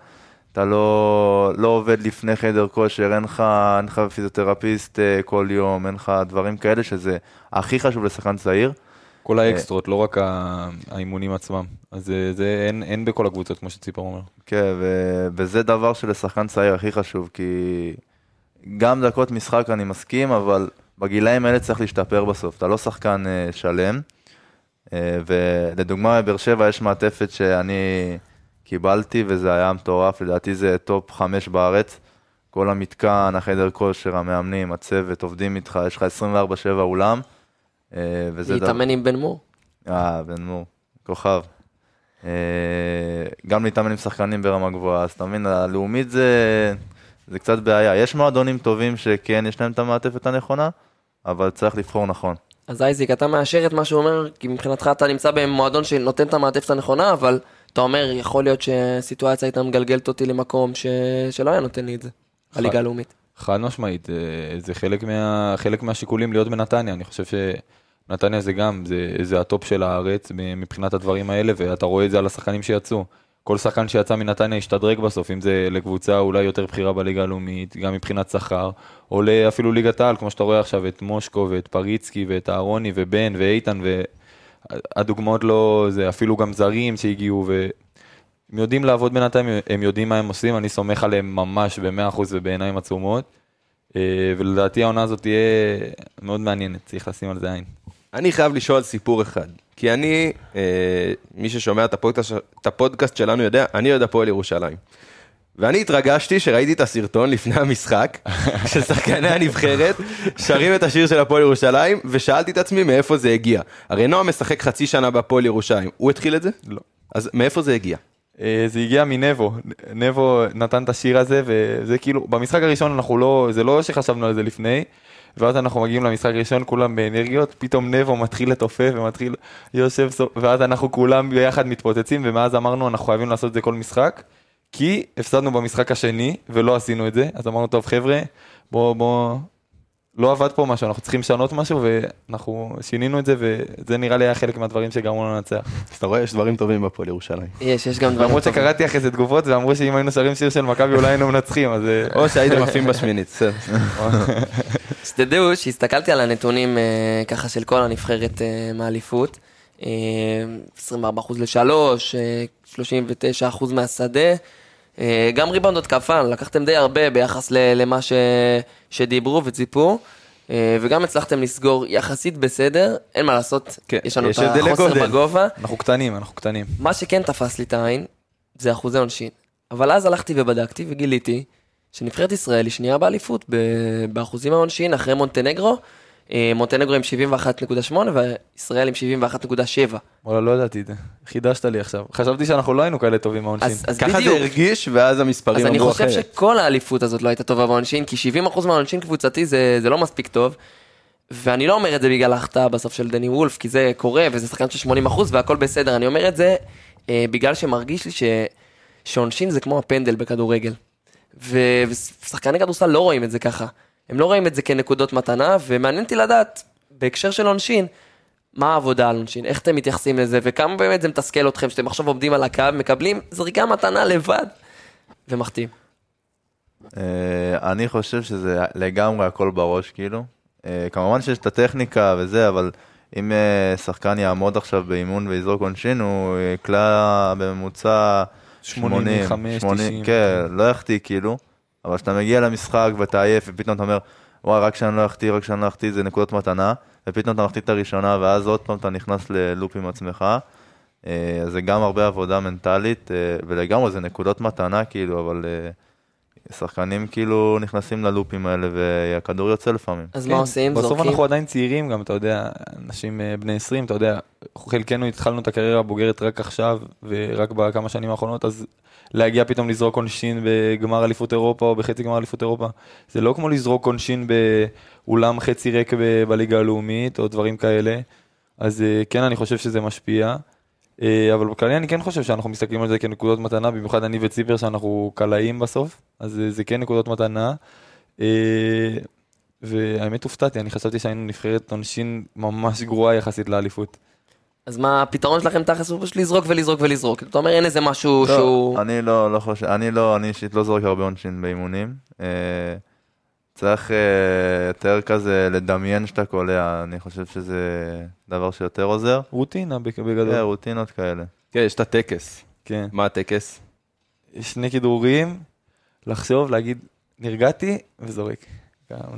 אתה לא, לא עובד לפני חדר כושר, אין לך, אין לך פיזיותרפיסט אה, כל יום, אין לך דברים כאלה שזה הכי חשוב לשחקן צעיר. כל האקסטרות, לא רק האימונים עצמם. אז אה, זה אין, אין בכל הקבוצות, כמו שציפר אומר. כן, וזה דבר שלשחקן צעיר הכי חשוב, כי גם דקות משחק אני מסכים, אבל בגילאים האלה צריך להשתפר בסוף. אתה לא שחקן אה, שלם. אה, ולדוגמה, בבאר שבע יש מעטפת שאני קיבלתי, וזה היה מטורף, לדעתי זה top חמש בארץ. כל המתקן, החדר כושר, המאמנים, הצוות, עובדים איתך, יש לך 24-7 אולם. אה, וזה דבר- להתאמן עם בן מור. אה, בן מור, כוכב. אה, גם להתאמן עם שחקנים ברמה גבוהה, אז אתה מבין, הלאומית זה, זה קצת בעיה. יש מועדונים טובים שכן, יש להם את המעטפת הנכונה, אבל צריך לבחור נכון. אז אייזיק, אתה מאשר את מה שהוא אומר, כי מבחינתך אתה נמצא במועדון שנותן את המעטפת הנכונה, אבל אתה אומר, יכול להיות שסיטואציה הייתה מגלגלת אותי למקום ש... שלא היה נותן לי את זה, הליגה הלאומית. חד משמעית, אה, זה חלק, מה, חלק מהשיקולים להיות בנתניה, אני חושב שנתניה זה גם, זה, זה ה top של הארץ מבחינת הדברים האלה, ואתה רואה את זה על השחקנים שיצאו. כל שחקן שיצא מנתניה השתדרג בסוף, אם זה לקבוצה אולי יותר בכירה בליגה הלאומית, גם מבחינת שכר, או אפילו ליגת העל, כמו שאתה רואה עכשיו את מושקו ואת פריצקי ואת אהרוני ובן ואיתן, והדוגמאות לא, זה אפילו גם זרים שהגיעו, והם יודעים לעבוד בנתניה, הם יודעים מה הם עושים, אני סומך עליהם ממש ב-100% ובעיניים עצומות, אה, ולדעתי העונה הזאת תהיה מאוד מעניינת, צריך לשים על זה עין. אני חייב לשאול סיפור אחד. כי אני, אה, מי ששומע את הפודקאסט, את הפודקאסט שלנו יודע, אני אוהד הפועל ירושלים. ואני התרגשתי שראיתי את הסרטון לפני המשחק, של שחקני הנבחרת, שרים את השיר של הפועל ירושלים, ושאלתי את עצמי מאיפה זה הגיע. הרי נועם משחק חצי שנה בהפועל ירושלים, הוא התחיל את זה? לא. אז מאיפה זה הגיע? אה, זה הגיע מנבו, נבו נתן את השיר הזה, וזה כאילו, במשחק הראשון אנחנו לא, זה לא שחשבנו על זה לפני, ואז אנחנו מגיעים למשחק הראשון, כולם באנרגיות, פתאום נבו מתחיל לתופף ומתחיל יושב, ואז אנחנו כולם ביחד מתפוצצים, ומאז אמרנו אנחנו חייבים לעשות את זה כל משחק, כי הפסדנו במשחק השני, ולא עשינו את זה, אז אמרנו, טוב חבר'ה, בוא, בוא, לא עבד פה משהו, אנחנו צריכים לשנות משהו, ואנחנו שינינו את זה, וזה נראה לי היה חלק מהדברים שגרמו לנו לנצח. אז אתה רואה, יש דברים טובים בהפועל ירושלים. יש, יש גם דברים למרות טובים. שקראתי אחרי זה תגובות ואמרו שאם היינו שרים שיר של מכבי אולי היינו מנצחים אז אה, או שהייתם עפים בשמינית, בסדר. שתדעו שהסתכלתי על הנתונים אה, ככה של כל הנבחרת אה, מהאליפות, אה, 24% ל-3, אה, 39% מהשדה, גם ריבאונד התקפה, לקחתם די הרבה ביחס למה ש... שדיברו וציפו. אה, וגם הצלחתם לסגור יחסית בסדר, אין מה לעשות, כן, יש לנו יש את החוסר גודל. בגובה. אנחנו קטנים אנחנו קטנים. מה שכן תפס לי את העין, זה אחוזי עונשין. אבל אז הלכתי ובדקתי וגיליתי שנבחרת ישראל היא שנייה באליפות ב- באחוזים העונשין אחרי מונטנגרו. אה, מונטנגרו עם 71.8 וישראל עם 71.7. וואלה לא ידעתי את זה. חידשת לי עכשיו. חשבתי שאנחנו לא היינו כאלה טובים אז ככה זה. הרגיש, ואז המספרים אז אני אמרו חושב אחרת. שכל האליפות הזאת לא הייתה טובה בעונשין, כי 70% מהעונשין קבוצתי זה, זה לא מספיק טוב. ואני לא אומר את זה בגלל ההחטאה בסוף של דני וולף, כי זה קורה וזה שחקן של 80% והכל בסדר. אני אומר את זה אה, בגלל שמרגיש לי ש, שעונשין זה כמו הפנדל בכדורגל. ושחקני כדורסל לא רואים את זה ככה. הם לא רואים את זה כנקודות מתנה, ומעניין אותי לדעת, בהקשר של עונשין, מה העבודה על עונשין, איך אתם מתייחסים לזה, וכמה באמת זה מתסכל אתכם, שאתם עכשיו עומדים על הקו, מקבלים זריקה מתנה לבד, ומחטיאים. אה, אני חושב שזה לגמרי הכל בראש, כאילו. אה, כמובן שיש את הטכניקה וזה, אבל אם אה, שחקן יעמוד עכשיו באימון ויזרוק עונשין, הוא יקלע בממוצע 80, 85, 80, 90. כן, לא יחטיא כאילו, אבל כשאתה מגיע למשחק ואתה עייף, ופתאום אתה אומר, וואי, רק שאני לא אחטיא, רק שאני לא אחטיא, זה נקודות מתנה, ופתאום אתה מחטיא את הראשונה, ואז עוד פעם אתה נכנס ללופ עם עצמך. אה, אז זה גם הרבה עבודה מנטלית, אה, ולגמרי זה נקודות מתנה, כאילו, אבל אה, שחקנים כאילו נכנסים ללופים האלה, והכדור יוצא לפעמים. אז כן, מה עושים? בסוף זורקים? אנחנו עדיין צעירים גם, אתה יודע, אנשים בני 20, אתה יודע, חלקנו התחלנו את הקריירה הבוגרת רק עכשיו, ורק בכמה שנים האחרונות, אז להגיע פתאום לזרוק עונשין בגמר אליפות אירופה או בחצי גמר אליפות אירופה, זה לא כמו לזרוק עונשין באולם חצי ריק ב- בליגה הלאומית או דברים כאלה, אז אה, כן, אני חושב שזה משפיע. אה, אבל בכללי אני כן חושב שאנחנו מסתכלים על זה כנקודות מתנה, במיוחד אני וציפר שאנחנו קלעים בסוף, אז אה, זה כן נקודות מתנה. והאמת הופתעתי, אני חשבתי שהיינו נבחרת עונשין ממש גרועה יחסית לאליפות. אז מה הפתרון שלכם תכלס הוא פשוט לזרוק ולזרוק ולזרוק. אתה אומר אין איזה משהו שהוא... אני לא, לא חושב, אני לא, אני אישית לא זורק הרבה עונשין באימונים. אה, צריך אה, יותר כזה לדמיין שאתה קולע, אני חושב שזה דבר שיותר עוזר. רוטינה בג- כן, בגדול. רוטינות כאלה. כן, יש את הטקס. כן. מה הטקס? שני כדרורים, לחשוב, להגיד, נרגעתי וזורק.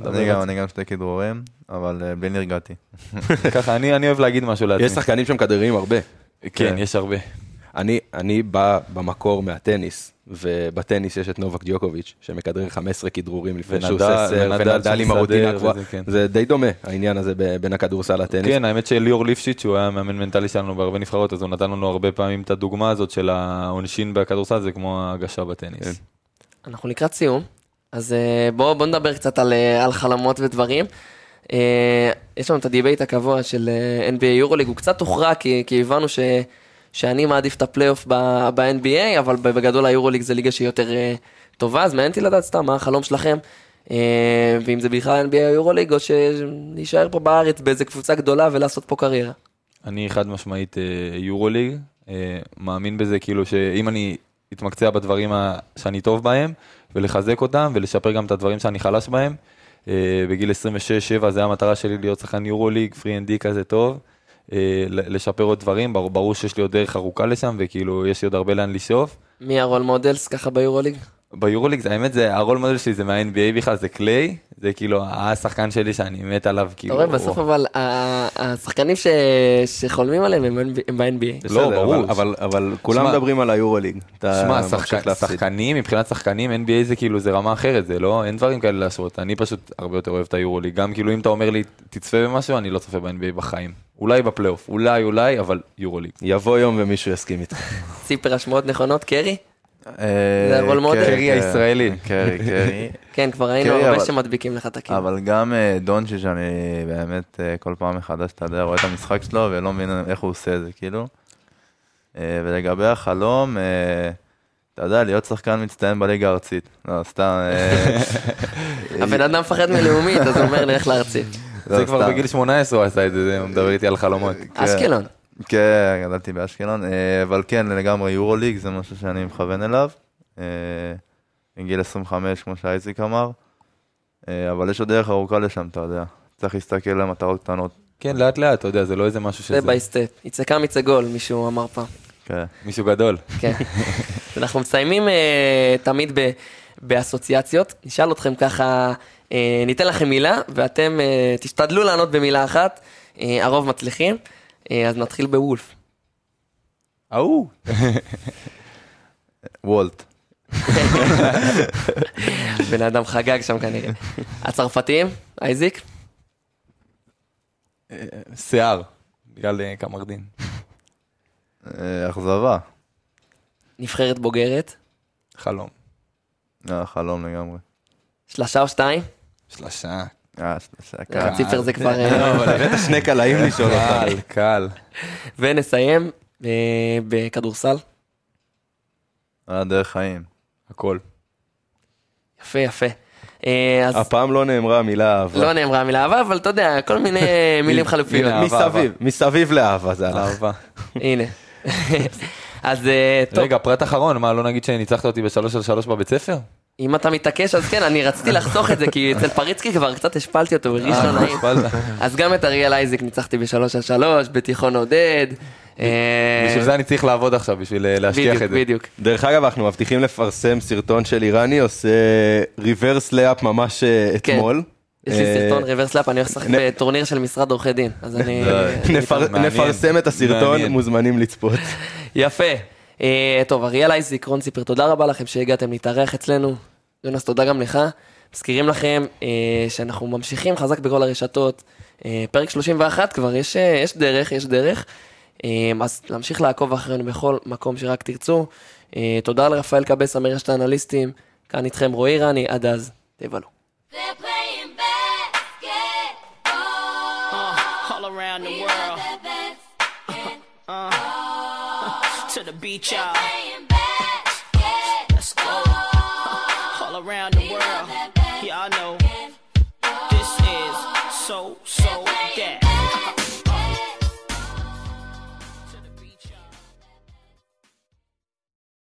אני גם, אני גם שתי כדרורים, אבל אה, בלי נרגעתי. ככה, אני אני אוהב להגיד משהו לעצמי. יש שחקנים שמכדררים הרבה. כן, יש הרבה. אני, אני בא במקור מהטניס, ובטניס יש את נובק דיוקוביץ', שמכדרר 15 כדרורים לפני שהוא עושה סר, ונדל עם הרוטינה הקבועה. וזה, כן. זה די דומה, העניין הזה בין הכדורסל לטניס. כן, האמת שליאור ליפשיץ, שהוא היה מאמן מנטלי שלנו בהרבה נבחרות, אז הוא נתן לנו הרבה פעמים את הדוגמה הזאת של העונשין בכדורסל, זה כמו ההגשה כן. בטניס. אנחנו לקראת סיום, אז אה, בואו בוא נדבר קצת על, אה, על חלומות ודברים. אה, יש לנו את ה debate הקבוע של אה, NBA יורוליג, הוא קצת הוכרע כי, כי הבנו ש, שאני מעדיף את הפלייאוף ב-NBA, אבל בגדול היורוליג זה ליגה שהיא יותר אה, טובה, אז מעניין אותי לדעת סתם מה החלום שלכם, ואם זה בכלל NBA יורוליג, או שנישאר פה בארץ באיזה קבוצה גדולה ולעשות פה קריירה. אני חד משמעית יורוליג, מאמין בזה כאילו שאם אני אתמקצע בדברים שאני טוב בהם, ולחזק אותם, ולשפר גם את הדברים שאני חלש בהם. אה, בגיל 26-7 זה המטרה שלי להיות שחקן יורוליג, 3 and D כזה טוב, אה, לשפר עוד דברים, ברור שיש לי עוד דרך ארוכה לשם, וכאילו יש לי עוד הרבה לאן לשאוף. מי ה role models ככה ביורוליג? ביורוליג, האמת, זה הרול מודל שלי זה מה-NBA בכלל, זה קליי, זה כאילו השחקן שלי שאני מת עליו, אתה כאילו... רואה, בסוף אבל השחקנים ש- שחולמים עליהם הם ב-NBA. לא, ברור. אבל, כולם מדברים על היורוליג. אתה שמע. שחקנים, מבחינת שחקנים, NBA זה כאילו, זה רמה אחרת, זה לא, אין דברים כאלה להשוות. אני פשוט הרבה יותר אוהב את היורוליג. גם כאילו אם אתה אומר לי, תצפה במשהו, אני לא צופה ב-NBA בחיים. אולי בפלייאוף, אולי, אולי, אבל יורוליג. יבוא יום ומישהו יסכים איתך. ציפר השמועות נכונות, קרי? אה, זה הרול מודל? קרי, הישראלי. קרי, קרי. כן, כבר ראינו קרי, הרבה שמדביקים לך את הקיר. אבל גם אה, דונצ'יץ', אני באמת אה, כל פעם מחדש, אתה יודע, רואה את המשחק שלו ולא מבין איך הוא עושה את זה, כאילו. ולגבי החלום, אתה יודע, להיות שחקן מצטיין בליגה הארצית. לא, סתם. הבן אדם מפחד מלאומית, אז הוא אומר, נלך לארצית. לא, זה כבר. בגיל 18 הוא עשה את זה, הוא מדבר איתי על חלומות. אשקלון. כן, גדלתי באשקלון, אה, אבל כן, לגמרי יורוליג זה משהו שאני מכוון אליו. אה, מגיל 25, כמו שאייזיק אמר. אה, אבל יש עוד דרך ארוכה לשם, אתה יודע. צריך להסתכל על מטרות קטנות. כן, לאט לאט, אתה יודע, זה לא איזה משהו זה שזה... בי סטפ. יצא קם יצא גול, מישהו אמר פעם. כן. מישהו גדול. כן. אנחנו מסיימים תמיד ב- באסוציאציות. נשאל אתכם ככה, ניתן לכם מילה, ואתם תשתדלו לענות במילה אחת. הרוב מצליחים. אה, אז נתחיל בוולף. ההוא. וולט. בן אדם חגג שם כנראה. הצרפתים, אייזיק, שיער. בגלל אה, קמרדין. אה, אכזבה. נבחרת בוגרת, חלום. אה, חלום לגמרי. שלושה או שתיים. שלושה. אה, שלושה, קל. ציפר זה כבר... אה, לא, אבל הבאת שני קלעים לשאול אותם. קל, קל. ונסיים אה, בכדורסל. היה דרך חיים. הכל. יפה, יפה. אה, אז הפעם לא נאמרה המילה אהבה. לא נאמרה המילה אהבה, אבל אתה יודע, כל מיני מילים חלופיות. מסביב, מסביב לאהבה זה הלך. אהבה. הנה. אז אה, טוב, רגע, פרט אחרון, מה, לא נגיד שניצחת אותי בשלוש על שלוש בבית ספר? אם אתה מתעקש, אז כן, אני רציתי לחסוך את זה, כי אצל פריצקי כבר קצת השפלתי אותו, לא אה. השפלת. אז גם את אריאל אייזיק ניצחתי בשלוש על שלוש, בתיכון עודד. אה, בשביל זה אני צריך לעבוד עכשיו, בשביל אה, בדיוק, את זה. בדיוק. דרך אגב, אנחנו מבטיחים לפרסם סרטון של איראני, עושה ריברס לאפ ממש כן. אתמול. יש לי סרטון ריברס לאפ, אני הולך לשחק בטורניר של משרד עורכי דין, אז אני... נפרסם את הסרטון. מוזמנים לצפות. יפה. אה, טוב, אריאל אייזיק, רון ציפר, תודה רבה לכם שהגעתם להתארח אצלנו. יונס, תודה גם לך. מזכירים לכם אה, שאנחנו ממשיכים חזק בכל הרשתות. אה, פרק 31 כבר, יש, אה, יש דרך, יש דרך. אה, אז להמשיך לעקוב אחרינו בכל מקום שרק תרצו. אה, תודה לרפאל קבסה מרשת האנליסטים. כאן איתכם רועי רני, עד אז, תבלו. Basketball. To the beach, y'all. Let's go. All around the world. Y'all know. This is so.